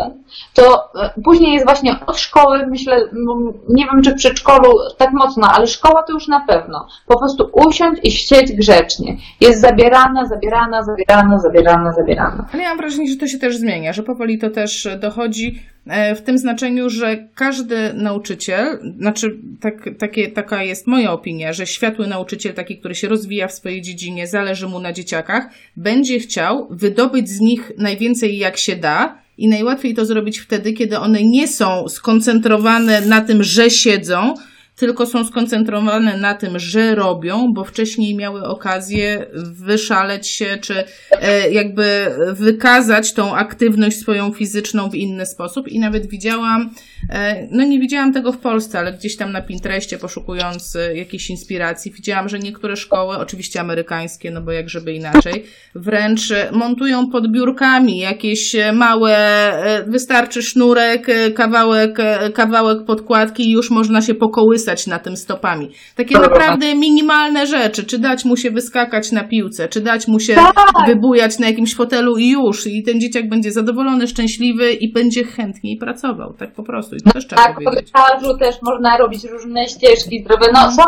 to e, później jest właśnie od szkoły, myślę, nie wiem czy w przedszkolu tak mocno, ale szkoła to już na pewno. Po prostu usiąść i siedzieć grzecznie. Jest zabierana, zabierana, zabierana, zabierana, zabierana. Ale ja mam wrażenie, że to się też zmienia, że powoli to też dochodzi E, w tym znaczeniu, że każdy nauczyciel, znaczy tak, takie, taka jest moja opinia, że światły nauczyciel, taki, który się rozwija w swojej dziedzinie, zależy mu na dzieciakach, będzie chciał wydobyć z nich najwięcej jak się da, i najłatwiej to zrobić wtedy, kiedy one nie są skoncentrowane na tym, że siedzą, tylko są skoncentrowane na tym, że robią, bo wcześniej miały okazję wyszaleć się, czy e, jakby wykazać tą aktywność swoją fizyczną w inny sposób. I nawet widziałam, e, no nie widziałam tego w Polsce, ale gdzieś tam na Pinterestie poszukując e, jakiejś inspiracji, widziałam, że niektóre szkoły, oczywiście amerykańskie, no bo jak żeby inaczej, wręcz montują pod biurkami jakieś małe, wystarczy sznurek, kawałek, kawałek podkładki i już można się pokołysać na tym stopami. Takie naprawdę minimalne rzeczy, czy dać mu się wyskakać na piłce, czy dać mu się tak. wybujać na jakimś fotelu i już. I ten dzieciak będzie zadowolony, szczęśliwy i będzie chętniej pracował. Tak po prostu. I to też trzeba tak, powiedzieć. Tak, też można robić różne ścieżki zdrowe. No, są,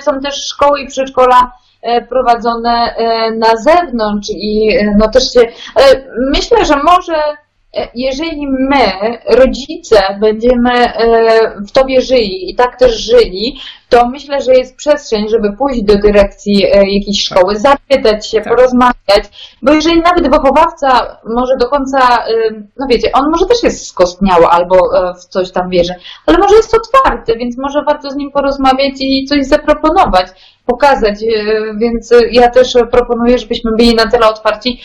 są też szkoły i przedszkola e, prowadzone e, na zewnątrz i e, no też się, myślę, że może jeżeli my, rodzice, będziemy w to wierzyli i tak też żyli, to myślę, że jest przestrzeń, żeby pójść do dyrekcji e, jakiejś szkoły, zapytać się, tak. porozmawiać, bo jeżeli nawet wychowawca może do końca, no wiecie, on może też jest skostniały albo e, w coś tam wierzy, ale może jest otwarty, więc może warto z nim porozmawiać i coś zaproponować, pokazać, e, więc ja też proponuję, żebyśmy byli na tyle otwarci,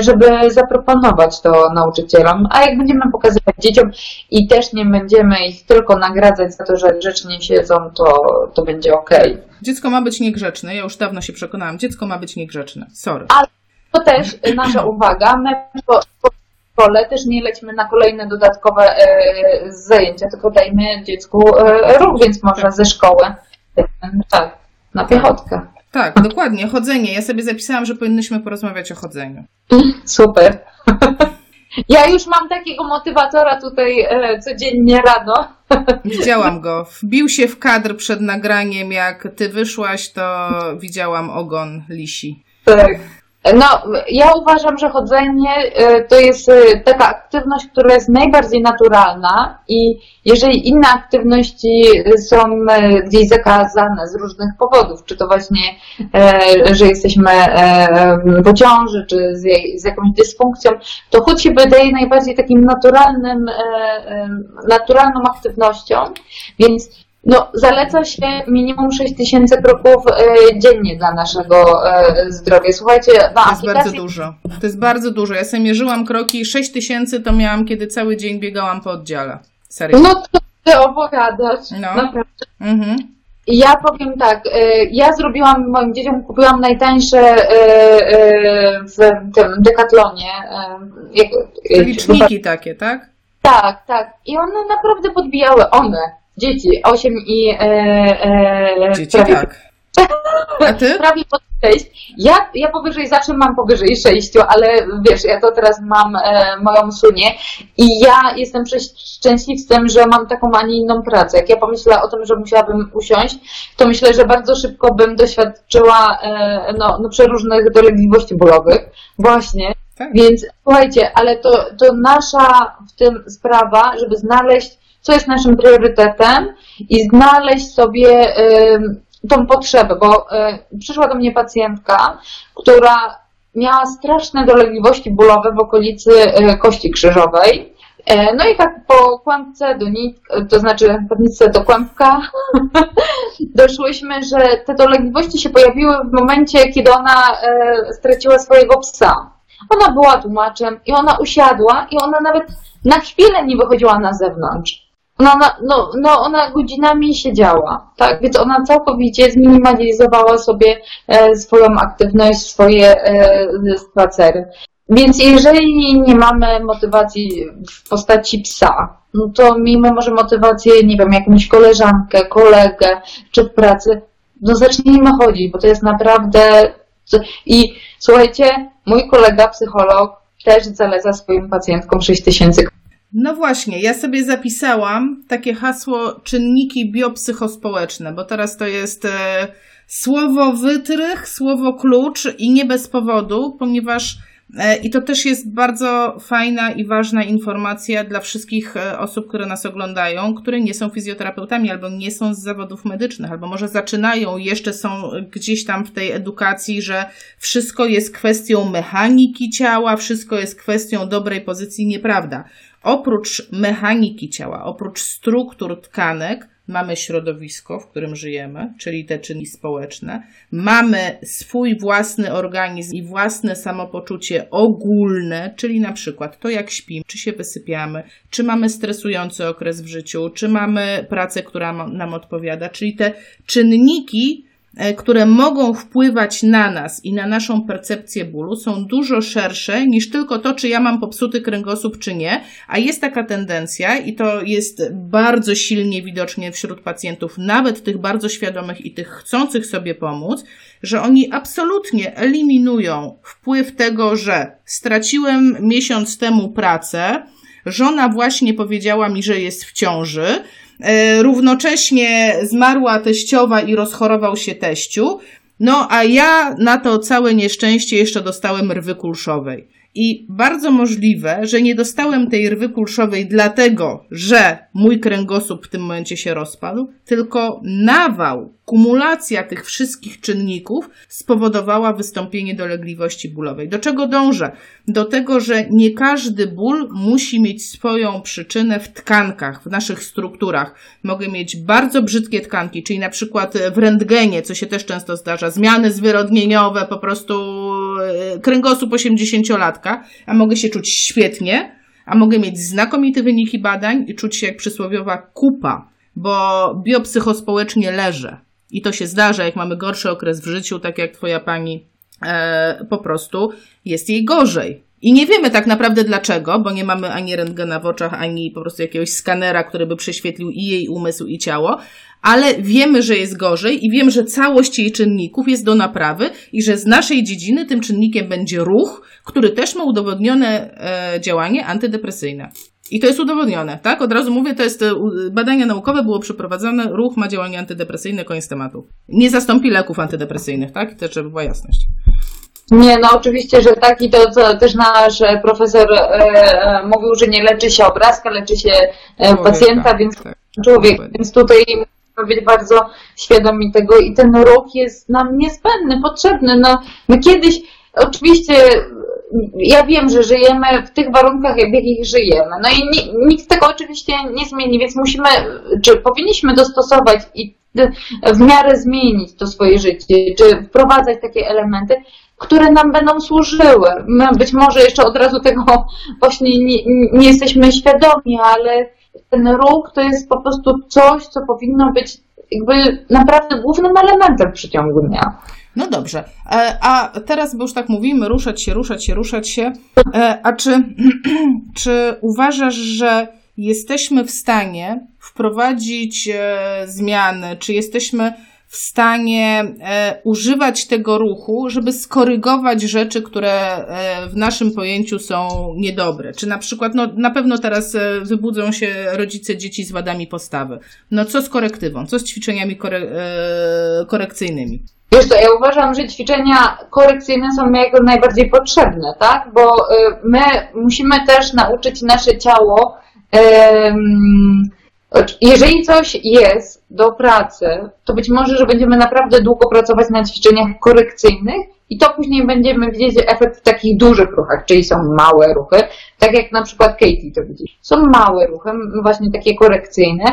żeby zaproponować to nauczycielom, a jak będziemy pokazywać dzieciom i też nie będziemy ich tylko nagradzać za to, że grzecznie siedzą, to to, będzie ok. Dziecko ma być niegrzeczne. Ja już dawno się przekonałam. Dziecko ma być niegrzeczne. Sorry. Ale to też nasza uwaga. My po, szkole też nie lećmy na kolejne dodatkowe e, zajęcia, tylko dajmy dziecku e, ruch, więc może tak. ze szkoły. Tak, na piechotkę. Tak, dokładnie. Chodzenie. Ja sobie zapisałam, że powinnyśmy porozmawiać o chodzeniu. *laughs* Super. *laughs* Ja już mam takiego motywatora tutaj e, codziennie rano. *laughs* Widziałam go. Wbił się w kadr przed nagraniem. Jak ty wyszłaś, to widziałam ogon lisi. Tak. No, ja uważam, że chodzenie e, to jest e, taka aktywność, która jest najbardziej naturalna i jeżeli inne aktywności są gdzieś zakazane z różnych powodów, czy to właśnie, że jesteśmy w ciąży, czy z jakąś dysfunkcją, to chód się wydaje najbardziej takim naturalnym, naturalną aktywnością, więc no, zaleca się minimum 6 tysięcy kroków e, dziennie dla naszego e, zdrowia. Słuchajcie, na To jest bardzo dużo. To jest bardzo dużo. Ja sobie mierzyłam kroki. 6 tysięcy to miałam, kiedy cały dzień biegałam po oddziale. Serio. No to ty opowiadasz. No. Naprawdę. Mhm. Ja powiem tak, e, ja zrobiłam, moim dzieciom kupiłam najtańsze w tym dekatlonie. Liczniki takie, tak? Tak, tak. I one naprawdę podbijały, one, dzieci, 8 i e, e, dzieci prawie, tak. *laughs* A ty? prawie pod 6. Ja, ja powyżej zawsze mam powyżej 6, ale wiesz, ja to teraz mam e, moją sunię i ja jestem szczęśliwcem, że mam taką, a nie inną pracę. Jak ja pomyślę o tym, że musiałabym usiąść, to myślę, że bardzo szybko bym doświadczyła e, no, no przeróżnych dolegliwości bólowych. Właśnie. Tak. Więc słuchajcie, ale to, to nasza w tym sprawa, żeby znaleźć co jest naszym priorytetem i znaleźć sobie tą potrzebę, bo y, przyszła do mnie pacjentka, która miała straszne dolegliwości bólowe w okolicy y, kości krzyżowej. E, no i tak po kłębce do nit, to znaczy nitce do kłębka *laughs* doszłyśmy, że te dolegliwości się pojawiły w momencie, kiedy ona e, straciła swojego psa. Ona była tłumaczem i ona usiadła i ona nawet na chwilę nie wychodziła na zewnątrz. Ona, no, no ona godzinami siedziała, tak? Więc ona całkowicie zminimalizowała sobie e, swoją aktywność, swoje e, spacery. Więc jeżeli nie mamy motywacji w postaci psa, no to miejmy może motywację, nie wiem, jakąś koleżankę, kolegę, czy w pracy, no zacznijmy chodzić, bo to jest naprawdę... I słuchajcie, mój kolega psycholog też zaleca swoim pacjentkom 6 tysięcy no właśnie, ja sobie zapisałam takie hasło czynniki biopsychospołeczne, bo teraz to jest e, słowo wytrych, słowo klucz i nie bez powodu, ponieważ e, i to też jest bardzo fajna i ważna informacja dla wszystkich e, osób, które nas oglądają, które nie są fizjoterapeutami albo nie są z zawodów medycznych, albo może zaczynają, jeszcze są gdzieś tam w tej edukacji, że wszystko jest kwestią mechaniki ciała, wszystko jest kwestią dobrej pozycji. Nieprawda oprócz mechaniki ciała, oprócz struktur tkanek, mamy środowisko, w którym żyjemy, czyli te czynniki społeczne, mamy swój własny organizm i własne samopoczucie ogólne, czyli na przykład to, jak śpimy, czy się wysypiamy, czy mamy stresujący okres w życiu, czy mamy pracę, która nam odpowiada, czyli te czynniki, które mogą wpływać na nas i na naszą percepcję bólu, są dużo szersze niż tylko to, czy ja mam popsuty kręgosłup, czy nie. A jest taka tendencja, i to jest bardzo silnie widocznie wśród pacjentów, nawet tych bardzo świadomych i tych chcących sobie pomóc, że oni absolutnie eliminują wpływ tego, że straciłem miesiąc temu pracę, żona właśnie powiedziała mi, że jest w ciąży, E, równocześnie zmarła teściowa i rozchorował się teściu. No a ja na to całe nieszczęście jeszcze dostałem rwy kulszowej. I bardzo możliwe, że nie dostałem tej rwy kulszowej dlatego, że mój kręgosłup w tym momencie się rozpadł, tylko nawał kumulacja tych wszystkich czynników spowodowała wystąpienie dolegliwości bólowej. Do czego dążę? Do tego, że nie każdy ból musi mieć swoją przyczynę w tkankach, w naszych strukturach. Mogę mieć bardzo brzydkie tkanki, czyli na przykład w rentgenie, co się też często zdarza, zmiany zwyrodnieniowe, po prostu e, kręgosłup 80-latka, a mogę się czuć świetnie, a mogę mieć znakomite wyniki badań i czuć się jak przysłowiowa kupa, bo biopsychospołecznie leżę. I to się zdarza, jak mamy gorszy okres w życiu, tak jak twoja pani, e, po prostu jest jej gorzej. I nie wiemy tak naprawdę dlaczego, bo nie mamy ani rentgena w oczach, ani po prostu jakiegoś skanera, który by prześwietlił i jej umysł, i ciało, ale wiemy, że jest gorzej i wiem, że całość jej czynników jest do naprawy i że z naszej dziedziny tym czynnikiem będzie ruch, który też ma udowodnione e, działanie antydepresyjne. I to jest udowodnione, tak? Od razu mówię, to jest e, badania naukowe było przeprowadzone, ruch ma działanie antydepresyjne, koniec tematu. Nie zastąpi leków antydepresyjnych, tak? To żeby była jasność. Nie, no oczywiście, że tak i to co też nasz e, profesor e, e, mówił, że nie leczy się obrazka, leczy się e, pacjenta, więc tak, człowiek, tak, więc tutaj musimy być bardzo świadomi tego i ten ruch jest nam niezbędny, potrzebny. No, my kiedyś, oczywiście ja wiem, że żyjemy w tych warunkach, w jakich żyjemy. No i nikt tego oczywiście nie zmieni, więc musimy, czy powinniśmy dostosować i w miarę zmienić to swoje życie, czy wprowadzać takie elementy, które nam będą służyły. My być może jeszcze od razu tego *laughs* właśnie nie, nie jesteśmy świadomi, ale ten ruch to jest po prostu coś, co powinno być jakby naprawdę głównym elementem w przeciągu dnia. No dobrze. E, a teraz, bo już tak mówimy, ruszać się, ruszać się, ruszać się. E, a czy, *clears throat* czy uważasz, że jesteśmy w stanie wprowadzić e, zmiany, czy jesteśmy w stanie używać tego ruchu, żeby skorygować rzeczy, które w naszym pojęciu są niedobre. Czy na przykład, no na pewno teraz wybudzą się rodzice dzieci z wadami postawy. No co z korektywą, co z ćwiczeniami kore korekcyjnymi? Wiesz to ja uważam, że ćwiczenia korekcyjne są jak najbardziej potrzebne, tak? Bo y, my musimy też nauczyć nasze ciało, jeżeli coś jest do pracy, to być może, że będziemy naprawdę długo pracować na ćwiczeniach korekcyjnych i to później będziemy widzieć efekt w takich dużych ruchach, czyli są małe ruchy, tak jak na przykład Katie to widzi. Są małe ruchy, właśnie takie korekcyjne,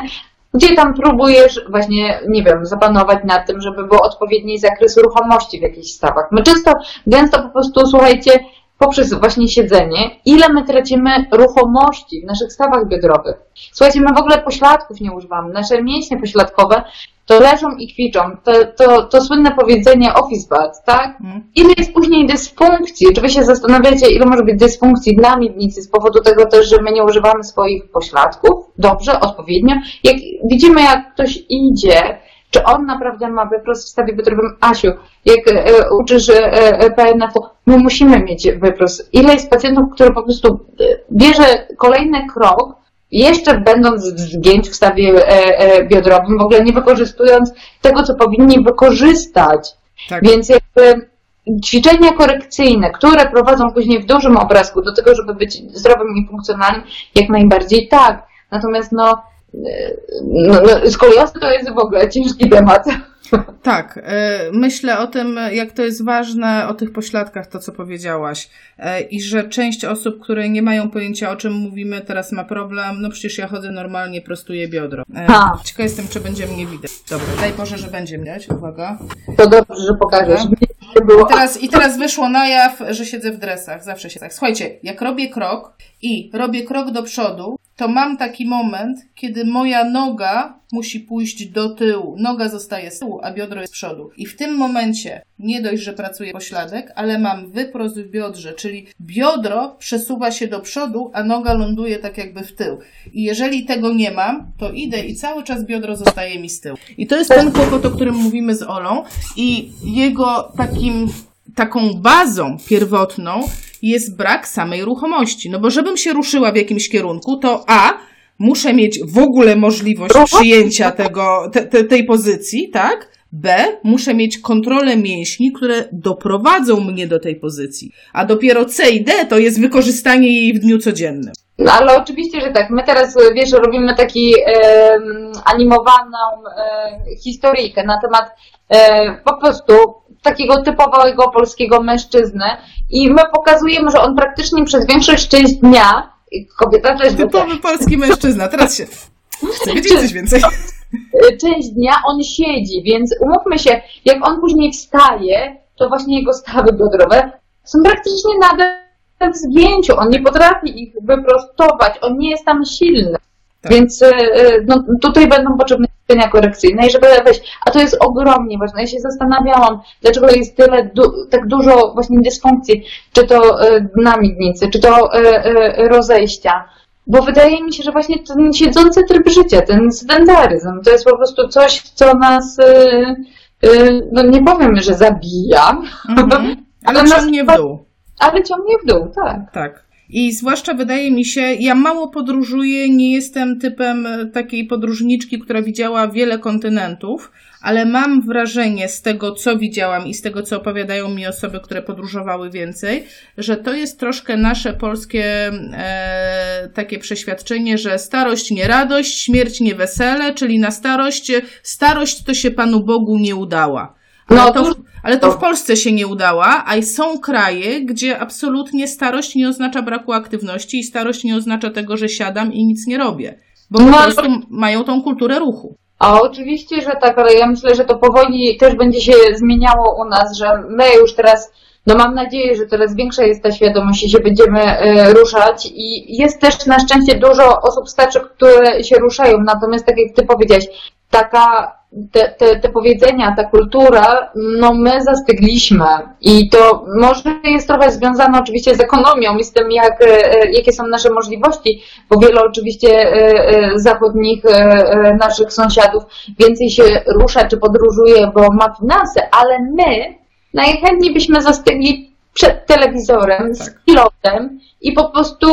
gdzie tam próbujesz właśnie, nie wiem, zapanować nad tym, żeby był odpowiedni zakres ruchomości w jakichś stawach. My często, gęsto po prostu, słuchajcie, poprzez właśnie siedzenie, ile my tracimy ruchomości w naszych stawach biodrowych. Słuchajcie, my w ogóle pośladków nie używamy. Nasze mięśnie pośladkowe to leżą i kwiczą. To, to, to słynne powiedzenie office bad, tak? Mhm. Ile jest później dysfunkcji? Czy wy się zastanawiacie, ile może być dysfunkcji dla miednicy z powodu tego też, że my nie używamy swoich pośladków? Dobrze, odpowiednio. Jak widzimy, jak ktoś idzie, czy on naprawdę ma wyprost w stawie bytrowym? Asiu, jak e, uczysz e, e, PNF-u, my musimy mieć wyprost. Ile jest pacjentów, które po prostu e, bierze kolejny krok, jeszcze będąc zgięć w stawie e, e, biodrowym, w ogóle nie wykorzystując tego, co powinni wykorzystać. Tak. Więc jakby ćwiczenia korekcyjne, które prowadzą później w dużym obrazku do tego, żeby być zdrowym i funkcjonalnym, jak najbardziej tak. Natomiast no, e, no, no skoliozy to jest w ogóle ciężki temat. Tak, e, myślę o tym, jak to jest ważne, o tych pośladkach, to co powiedziałaś. E, I że część osób, które nie mają pojęcia o czym mówimy, teraz ma problem. No przecież ja chodzę normalnie, prostuję biodro. E, ciekawa jestem, czy będzie mnie widać. Dobra, daj Boże, że będzie mnie. Uwaga. To dobrze, że pokażesz. I teraz, I teraz wyszło na jaw, że siedzę w dresach. Zawsze się tak. Słuchajcie, jak robię krok i robię krok do przodu, to mam taki moment, kiedy moja noga musi pójść do tyłu. Noga zostaje z tyłu, a biodro jest z przodu. I w tym momencie nie dość, że pracuję pośladek, ale mam wyprost w biodrze, czyli biodro przesuwa się do przodu, a noga ląduje tak jakby w tył. I jeżeli tego nie mam, to idę i cały czas biodro zostaje mi z tyłu. I to jest ten kłopot, o którym mówimy z Olą i jego takim taką bazą pierwotną jest brak samej ruchomości. No bo żebym się ruszyła w jakimś kierunku, to A, muszę mieć w ogóle możliwość przyjęcia tego, te, te, tej pozycji, tak? B, muszę mieć kontrolę mięśni, które doprowadzą mnie do tej pozycji. A dopiero C i D to jest wykorzystanie jej w dniu codziennym. No ale oczywiście, że tak. My teraz, wiesz, robimy taki e, animowaną e, historyjkę na temat e, po prostu takiego typowego polskiego mężczyzny i my pokazujemy, że on praktycznie przez większość część dnia, kobieta też... Typowy polski mężczyzna, teraz się... Chcę wiedzieć coś więcej. *laughs* Część dnia on siedzi, więc umówmy się, jak on później wstaje, to właśnie jego stawy biodrowe są praktycznie nadal w zgięciu. On nie potrafi ich wyprostować, on nie jest tam silny. Tak. Więc e, e, no, tutaj będą potrzebne ćwiczenia korekcyjne i żeby wejść. A to jest ogromnie ważne. Ja się zastanawiałam, dlaczego jest tyle, du tak dużo właśnie dysfunkcji, czy to e, na miednicy, czy to rozejścia. Bo wydaje mi się, że właśnie ten siedzący tryb życia, ten sedentaryzm, to jest po prostu coś, co nas, no nie powiem, że zabija. *laughs* Mm -hmm. Ale ciągnie w dół. Ale ciągnie w dół, tak. Tak. I zwłaszcza wydaje mi się, ja mało podróżuję, nie jestem typem e, takiej podróżniczki, która widziała wiele kontynentów, ale mam wrażenie z tego, co widziałam i z tego, co opowiadają mi osoby, które podróżowały więcej, że to jest troszkę nasze polskie e, takie przeświadczenie, że starość nie radość, śmierć nie wesele, czyli na starość, starość to się Panu Bogu nie udała. No, to, ale to w Polsce się nie udała, a są kraje, gdzie absolutnie starość nie oznacza braku aktywności i starość nie oznacza tego, że siadam i nic nie robię. Bo po no, prostu mają tą kulturę ruchu. A oczywiście, że tak, ale ja myślę, że to powoli też będzie się zmieniało u nas, że my już teraz, no mam nadzieję, że coraz większa jest ta świadomość i się będziemy y, ruszać i jest też na szczęście dużo osób starszych, które się ruszają, natomiast tak jak ty powiedziałeś, taka te, te, te powiedzenia, ta kultura, no my zastygliśmy i to może jest trochę związane oczywiście z ekonomią i z tym, jak, e, jakie są nasze możliwości, bo wiele oczywiście e, e, zachodnich naszych sąsiadów więcej się rusza czy podróżuje, bo ma finanse, ale my najchętniej byśmy zastygli przed telewizorem, tak. z pilotem i po prostu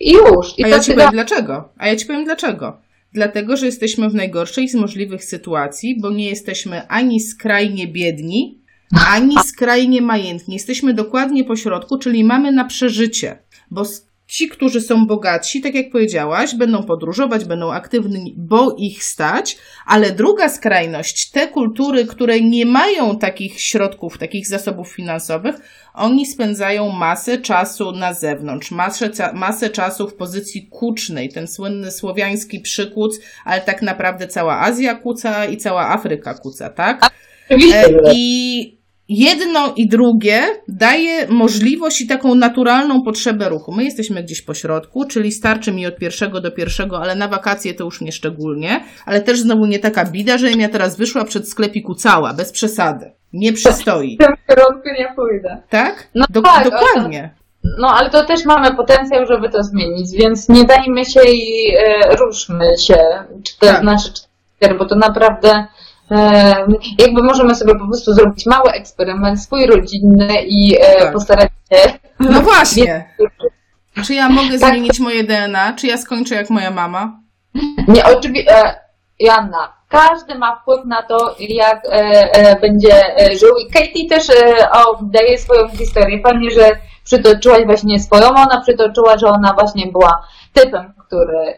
już. I A ja ci powiem dlaczego. A ja ci powiem dlaczego dlatego że jesteśmy w najgorszej z możliwych sytuacji, bo nie jesteśmy ani skrajnie biedni, ani skrajnie majętni. Jesteśmy dokładnie po środku, czyli mamy na przeżycie, bo ci, którzy są bogatsi, tak jak powiedziałaś, będą podróżować, będą aktywni, bo ich stać, ale druga skrajność, te kultury, które nie mają takich środków, takich zasobów finansowych, oni spędzają masę czasu na zewnątrz, masę, masę czasu w pozycji kucznej, ten słynny słowiański przykłód, ale tak naprawdę cała Azja kuca i cała Afryka kuca, tak? E, I jedno i drugie daje możliwość i taką naturalną potrzebę ruchu. My jesteśmy gdzieś po środku, czyli starczy mi od pierwszego do pierwszego, ale na wakacje to już nie szczególnie, ale też znowu nie taka bida, że ja teraz wyszła przed sklepiku cała, bez przesady. Nie przystoi. *laughs* W tym kierunku nie pójdę. Tak? No do, tak, dokładnie. No ale to też mamy potencjał, żeby to zmienić, więc nie dajmy się i e, ruszmy się, czy te tak. nasze cztery, bo to naprawdę jakby możemy sobie po prostu zrobić mały eksperyment, swój rodzinny i e, tak. postarać się. No *laughs* właśnie. Czy ja mogę tak. zmienić moje DNA? Czy ja skończę jak moja mama? Nie, oczywiście. Janna, każdy ma wpływ na to, jak e, e, będzie e, żył. I Katie też e, o, daje swoją historię. Fajnie, że przytoczyłaś właśnie swoją. Ona przytoczyła, że ona właśnie była typem, który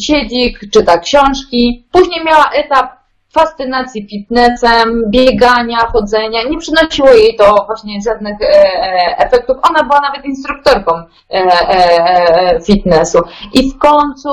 siedzi, czyta książki. Później miała etap fascynacji fitnessem, biegania, chodzenia. Nie przynosiło jej to właśnie żadnych efektów. Ona była nawet instruktorką fitnessu. I w końcu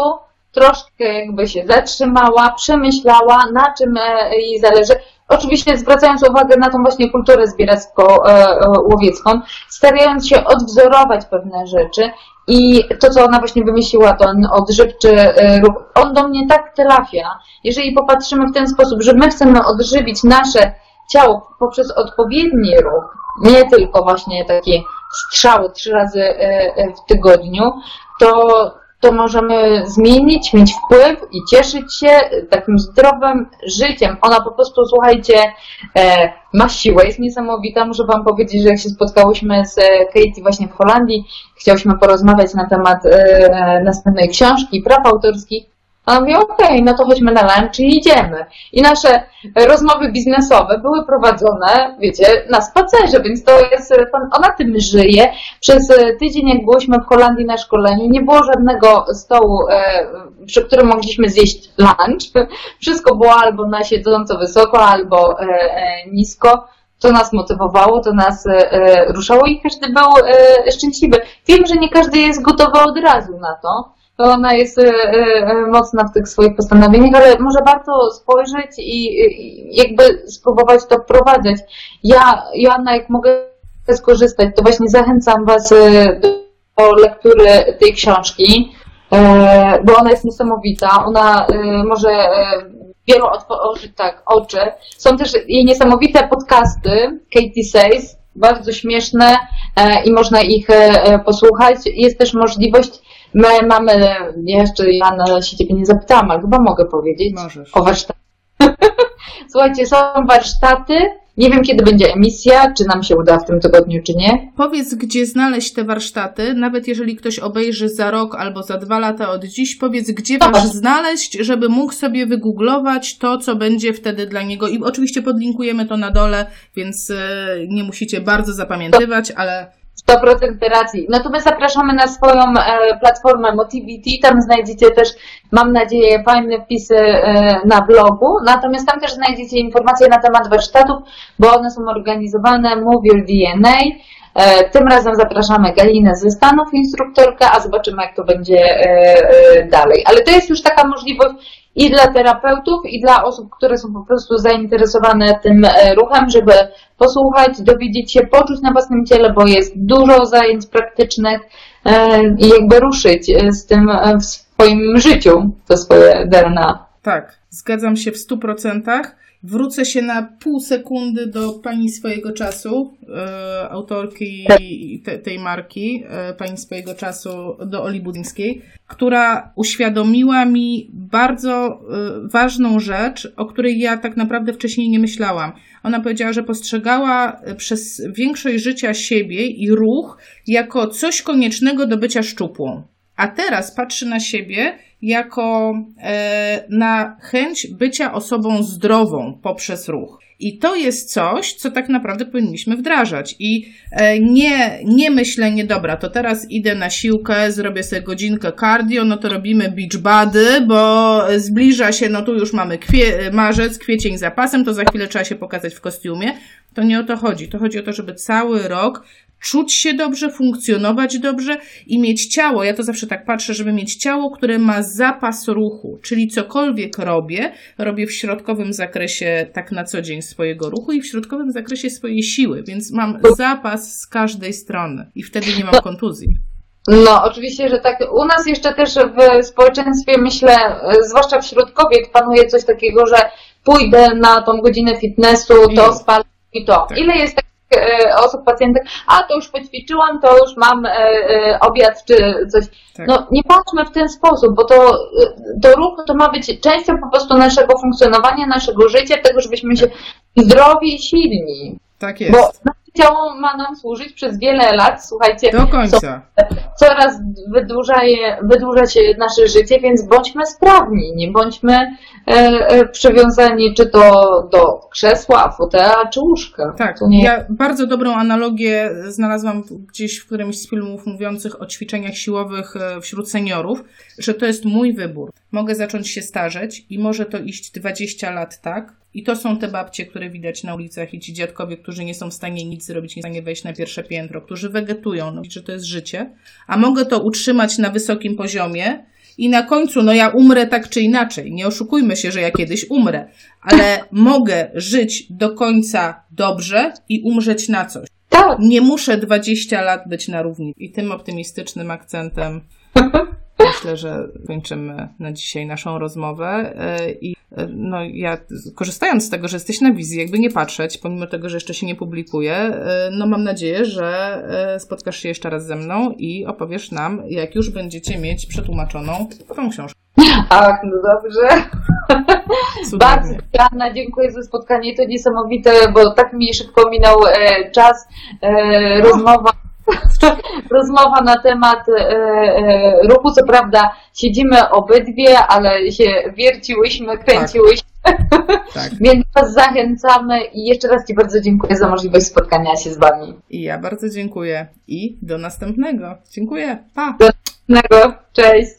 troszkę jakby się zatrzymała, przemyślała, na czym jej zależy. Oczywiście zwracając uwagę na tą właśnie kulturę zbieracko-łowiecką, starając się odwzorować pewne rzeczy i to, co ona właśnie wymyśliła, ten odżywczy ruch, on do mnie tak trafia. Jeżeli popatrzymy w ten sposób, że my chcemy odżywić nasze ciało poprzez odpowiedni ruch, nie tylko właśnie takie strzały trzy razy w tygodniu, to to możemy zmienić, mieć wpływ i cieszyć się takim zdrowym życiem. Ona po prostu, słuchajcie, e, ma siłę, jest niesamowita. Muszę Wam powiedzieć, że jak się spotkałyśmy z Katie właśnie w Holandii, chciałyśmy porozmawiać na temat e, następnej książki, praw autorskich, a on mówi, okej, okay, no to chodźmy na lunch i idziemy. I nasze rozmowy biznesowe były prowadzone, wiecie, na spacerze, więc to jest, ona tym żyje. Przez tydzień, jak byliśmy w Holandii na szkoleniu, nie było żadnego stołu, e, przy którym mogliśmy zjeść lunch. *laughs* Wszystko było albo na siedząco wysoko, albo e, e, nisko to nas motywowało, to nas e, ruszało i każdy był e, szczęśliwy. Wiem, że nie każdy jest gotowy od razu na to, ona jest e, e, mocna w tych swoich postanowieniach, ale może warto spojrzeć i jakby spróbować to wprowadzać. Ja, Joanna, jak mogę skorzystać, to właśnie zachęcam Was e, do lektury tej książki, bo ona jest niesamowita. Ona może wielu otworzyć tak oczy. Są też jej niesamowite podcasty, Katie Says, bardzo śmieszne i można ich posłuchać. Jest też możliwość My mamy, jeszcze ja na się ciebie nie zapytałam, ale chyba mogę powiedzieć Możesz. o warsztatach. *laughs* Słuchajcie, są warsztaty. Nie wiem, kiedy będzie emisja, czy nam się uda w tym tygodniu, czy nie. Powiedz, gdzie znaleźć te warsztaty, nawet jeżeli ktoś obejrzy za rok albo za dwa lata od dziś, powiedz, gdzie was znaleźć, żeby mógł sobie wygooglować to, co będzie wtedy dla niego. I oczywiście podlinkujemy to na dole, więc e, nie musicie bardzo zapamiętywać, ale 100% racji. Natomiast zapraszamy na swoją e, platformę Motivity. Tam znajdziecie też, mam nadzieję, fajne wpisy e, na blogu. Natomiast tam też znajdziecie informacje na temat warsztatów, bo one są organizowane Move DNA. E, tym razem zapraszamy Galinę ze Stanów, instruktorkę, a zobaczymy, jak to będzie dalej. Ale to jest już taka możliwość i dla terapeutów, i dla osób, które są po prostu zainteresowane tym e, ruchem, żeby posłuchać, dowiedzieć się, poczuć na własnym ciele, bo jest dużo zajęć praktycznych e, i jakby ruszyć e, z tym w swoim życiu, to swoje DNA. Tak, zgadzam się w stu procentach. Wrócę się na pół sekundy do pani swojego czasu, e, autorki te, tej marki, e, pani swojego czasu, do Oli Budyńskiej, która uświadomiła mi bardzo e, ważną rzecz, o której ja tak naprawdę wcześniej nie myślałam. Ona powiedziała, że postrzegała przez większość życia siebie i ruch jako coś koniecznego do bycia szczupłą. A teraz patrzy na siebie jako e, na chęć bycia osobą zdrową poprzez ruch. I to jest coś, co tak naprawdę powinniśmy wdrażać. I e, nie, nie myślenie, dobra, to teraz idę na siłkę, zrobię sobie godzinkę cardio, no to robimy beach body, bo zbliża się, no tu już mamy kwie, marzec, kwiecień zapasem, to za chwilę trzeba się pokazać w kostiumie. To nie o to chodzi. To chodzi o to, żeby cały rok czuć się dobrze, funkcjonować dobrze i mieć ciało. Ja to zawsze tak patrzę, żeby mieć ciało, które ma zapas ruchu, czyli cokolwiek robię, robię w środkowym zakresie tak na co dzień swojego ruchu i w środkowym zakresie swojej siły, więc mam zapas z każdej strony i wtedy nie mam kontuzji. No, oczywiście, że tak. U nas jeszcze też w społeczeństwie, myślę, zwłaszcza wśród kobiet, panuje coś takiego, że pójdę na tą godzinę fitnessu, to spalę i to. Tak. Ile jest tak osób, pacjentek, a to już poćwiczyłam, to już mam e, e, obiad czy coś. Tak. No nie patrzmy w ten sposób, bo to, to ruch to ma być częścią po prostu naszego funkcjonowania, naszego życia, tego, żebyśmy się zdrowi i silni. Tak jest. Bo ciało ma nam służyć przez wiele lat, słuchajcie. Do końca. Coraz wydłuża, je, wydłuża się nasze życie, więc bądźmy sprawni, nie bądźmy e, e, przywiązani czy to do krzesła, fotela, czy łóżka. Tak, nie... ja bardzo dobrą analogię znalazłam gdzieś w którymś z filmów mówiących o ćwiczeniach siłowych wśród seniorów, że to jest mój wybór. Mogę zacząć się starzeć i może to iść 20 lat tak, i to są te babcie, które widać na ulicach i ci dziadkowie, którzy nie są w stanie nic zrobić, nie są w stanie wejść na pierwsze piętro, którzy wegetują, no, że to jest życie. A mogę to utrzymać na wysokim poziomie i na końcu, no ja umrę tak czy inaczej. Nie oszukujmy się, że ja kiedyś umrę, ale mogę żyć do końca dobrze i umrzeć na coś. Tak. Nie muszę 20 lat być na równi. I tym optymistycznym akcentem *laughs* myślę, że kończymy na dzisiaj naszą rozmowę. I no, ja korzystając z tego, że jesteś na wizji, jakby nie patrzeć, pomimo tego, że jeszcze się nie publikuje, no mam nadzieję, że spotkasz się jeszcze raz ze mną i opowiesz nam, jak już będziecie mieć przetłumaczoną tą książkę. Ach, no dobrze. Bardzo Anna, dziękuję za spotkanie. To niesamowite, bo tak mi szybko minął e, czas. E, rozmowa *laughs* rozmowa na temat e, e, ruchu. Co prawda siedzimy obydwie, ale się wierciłyśmy, kręciłyśmy. Tak. *laughs* tak. Więc Was zachęcamy i jeszcze raz Ci bardzo dziękuję za możliwość spotkania się z Wami. I ja bardzo dziękuję i do następnego. Dziękuję. Pa. Do następnego. Cześć.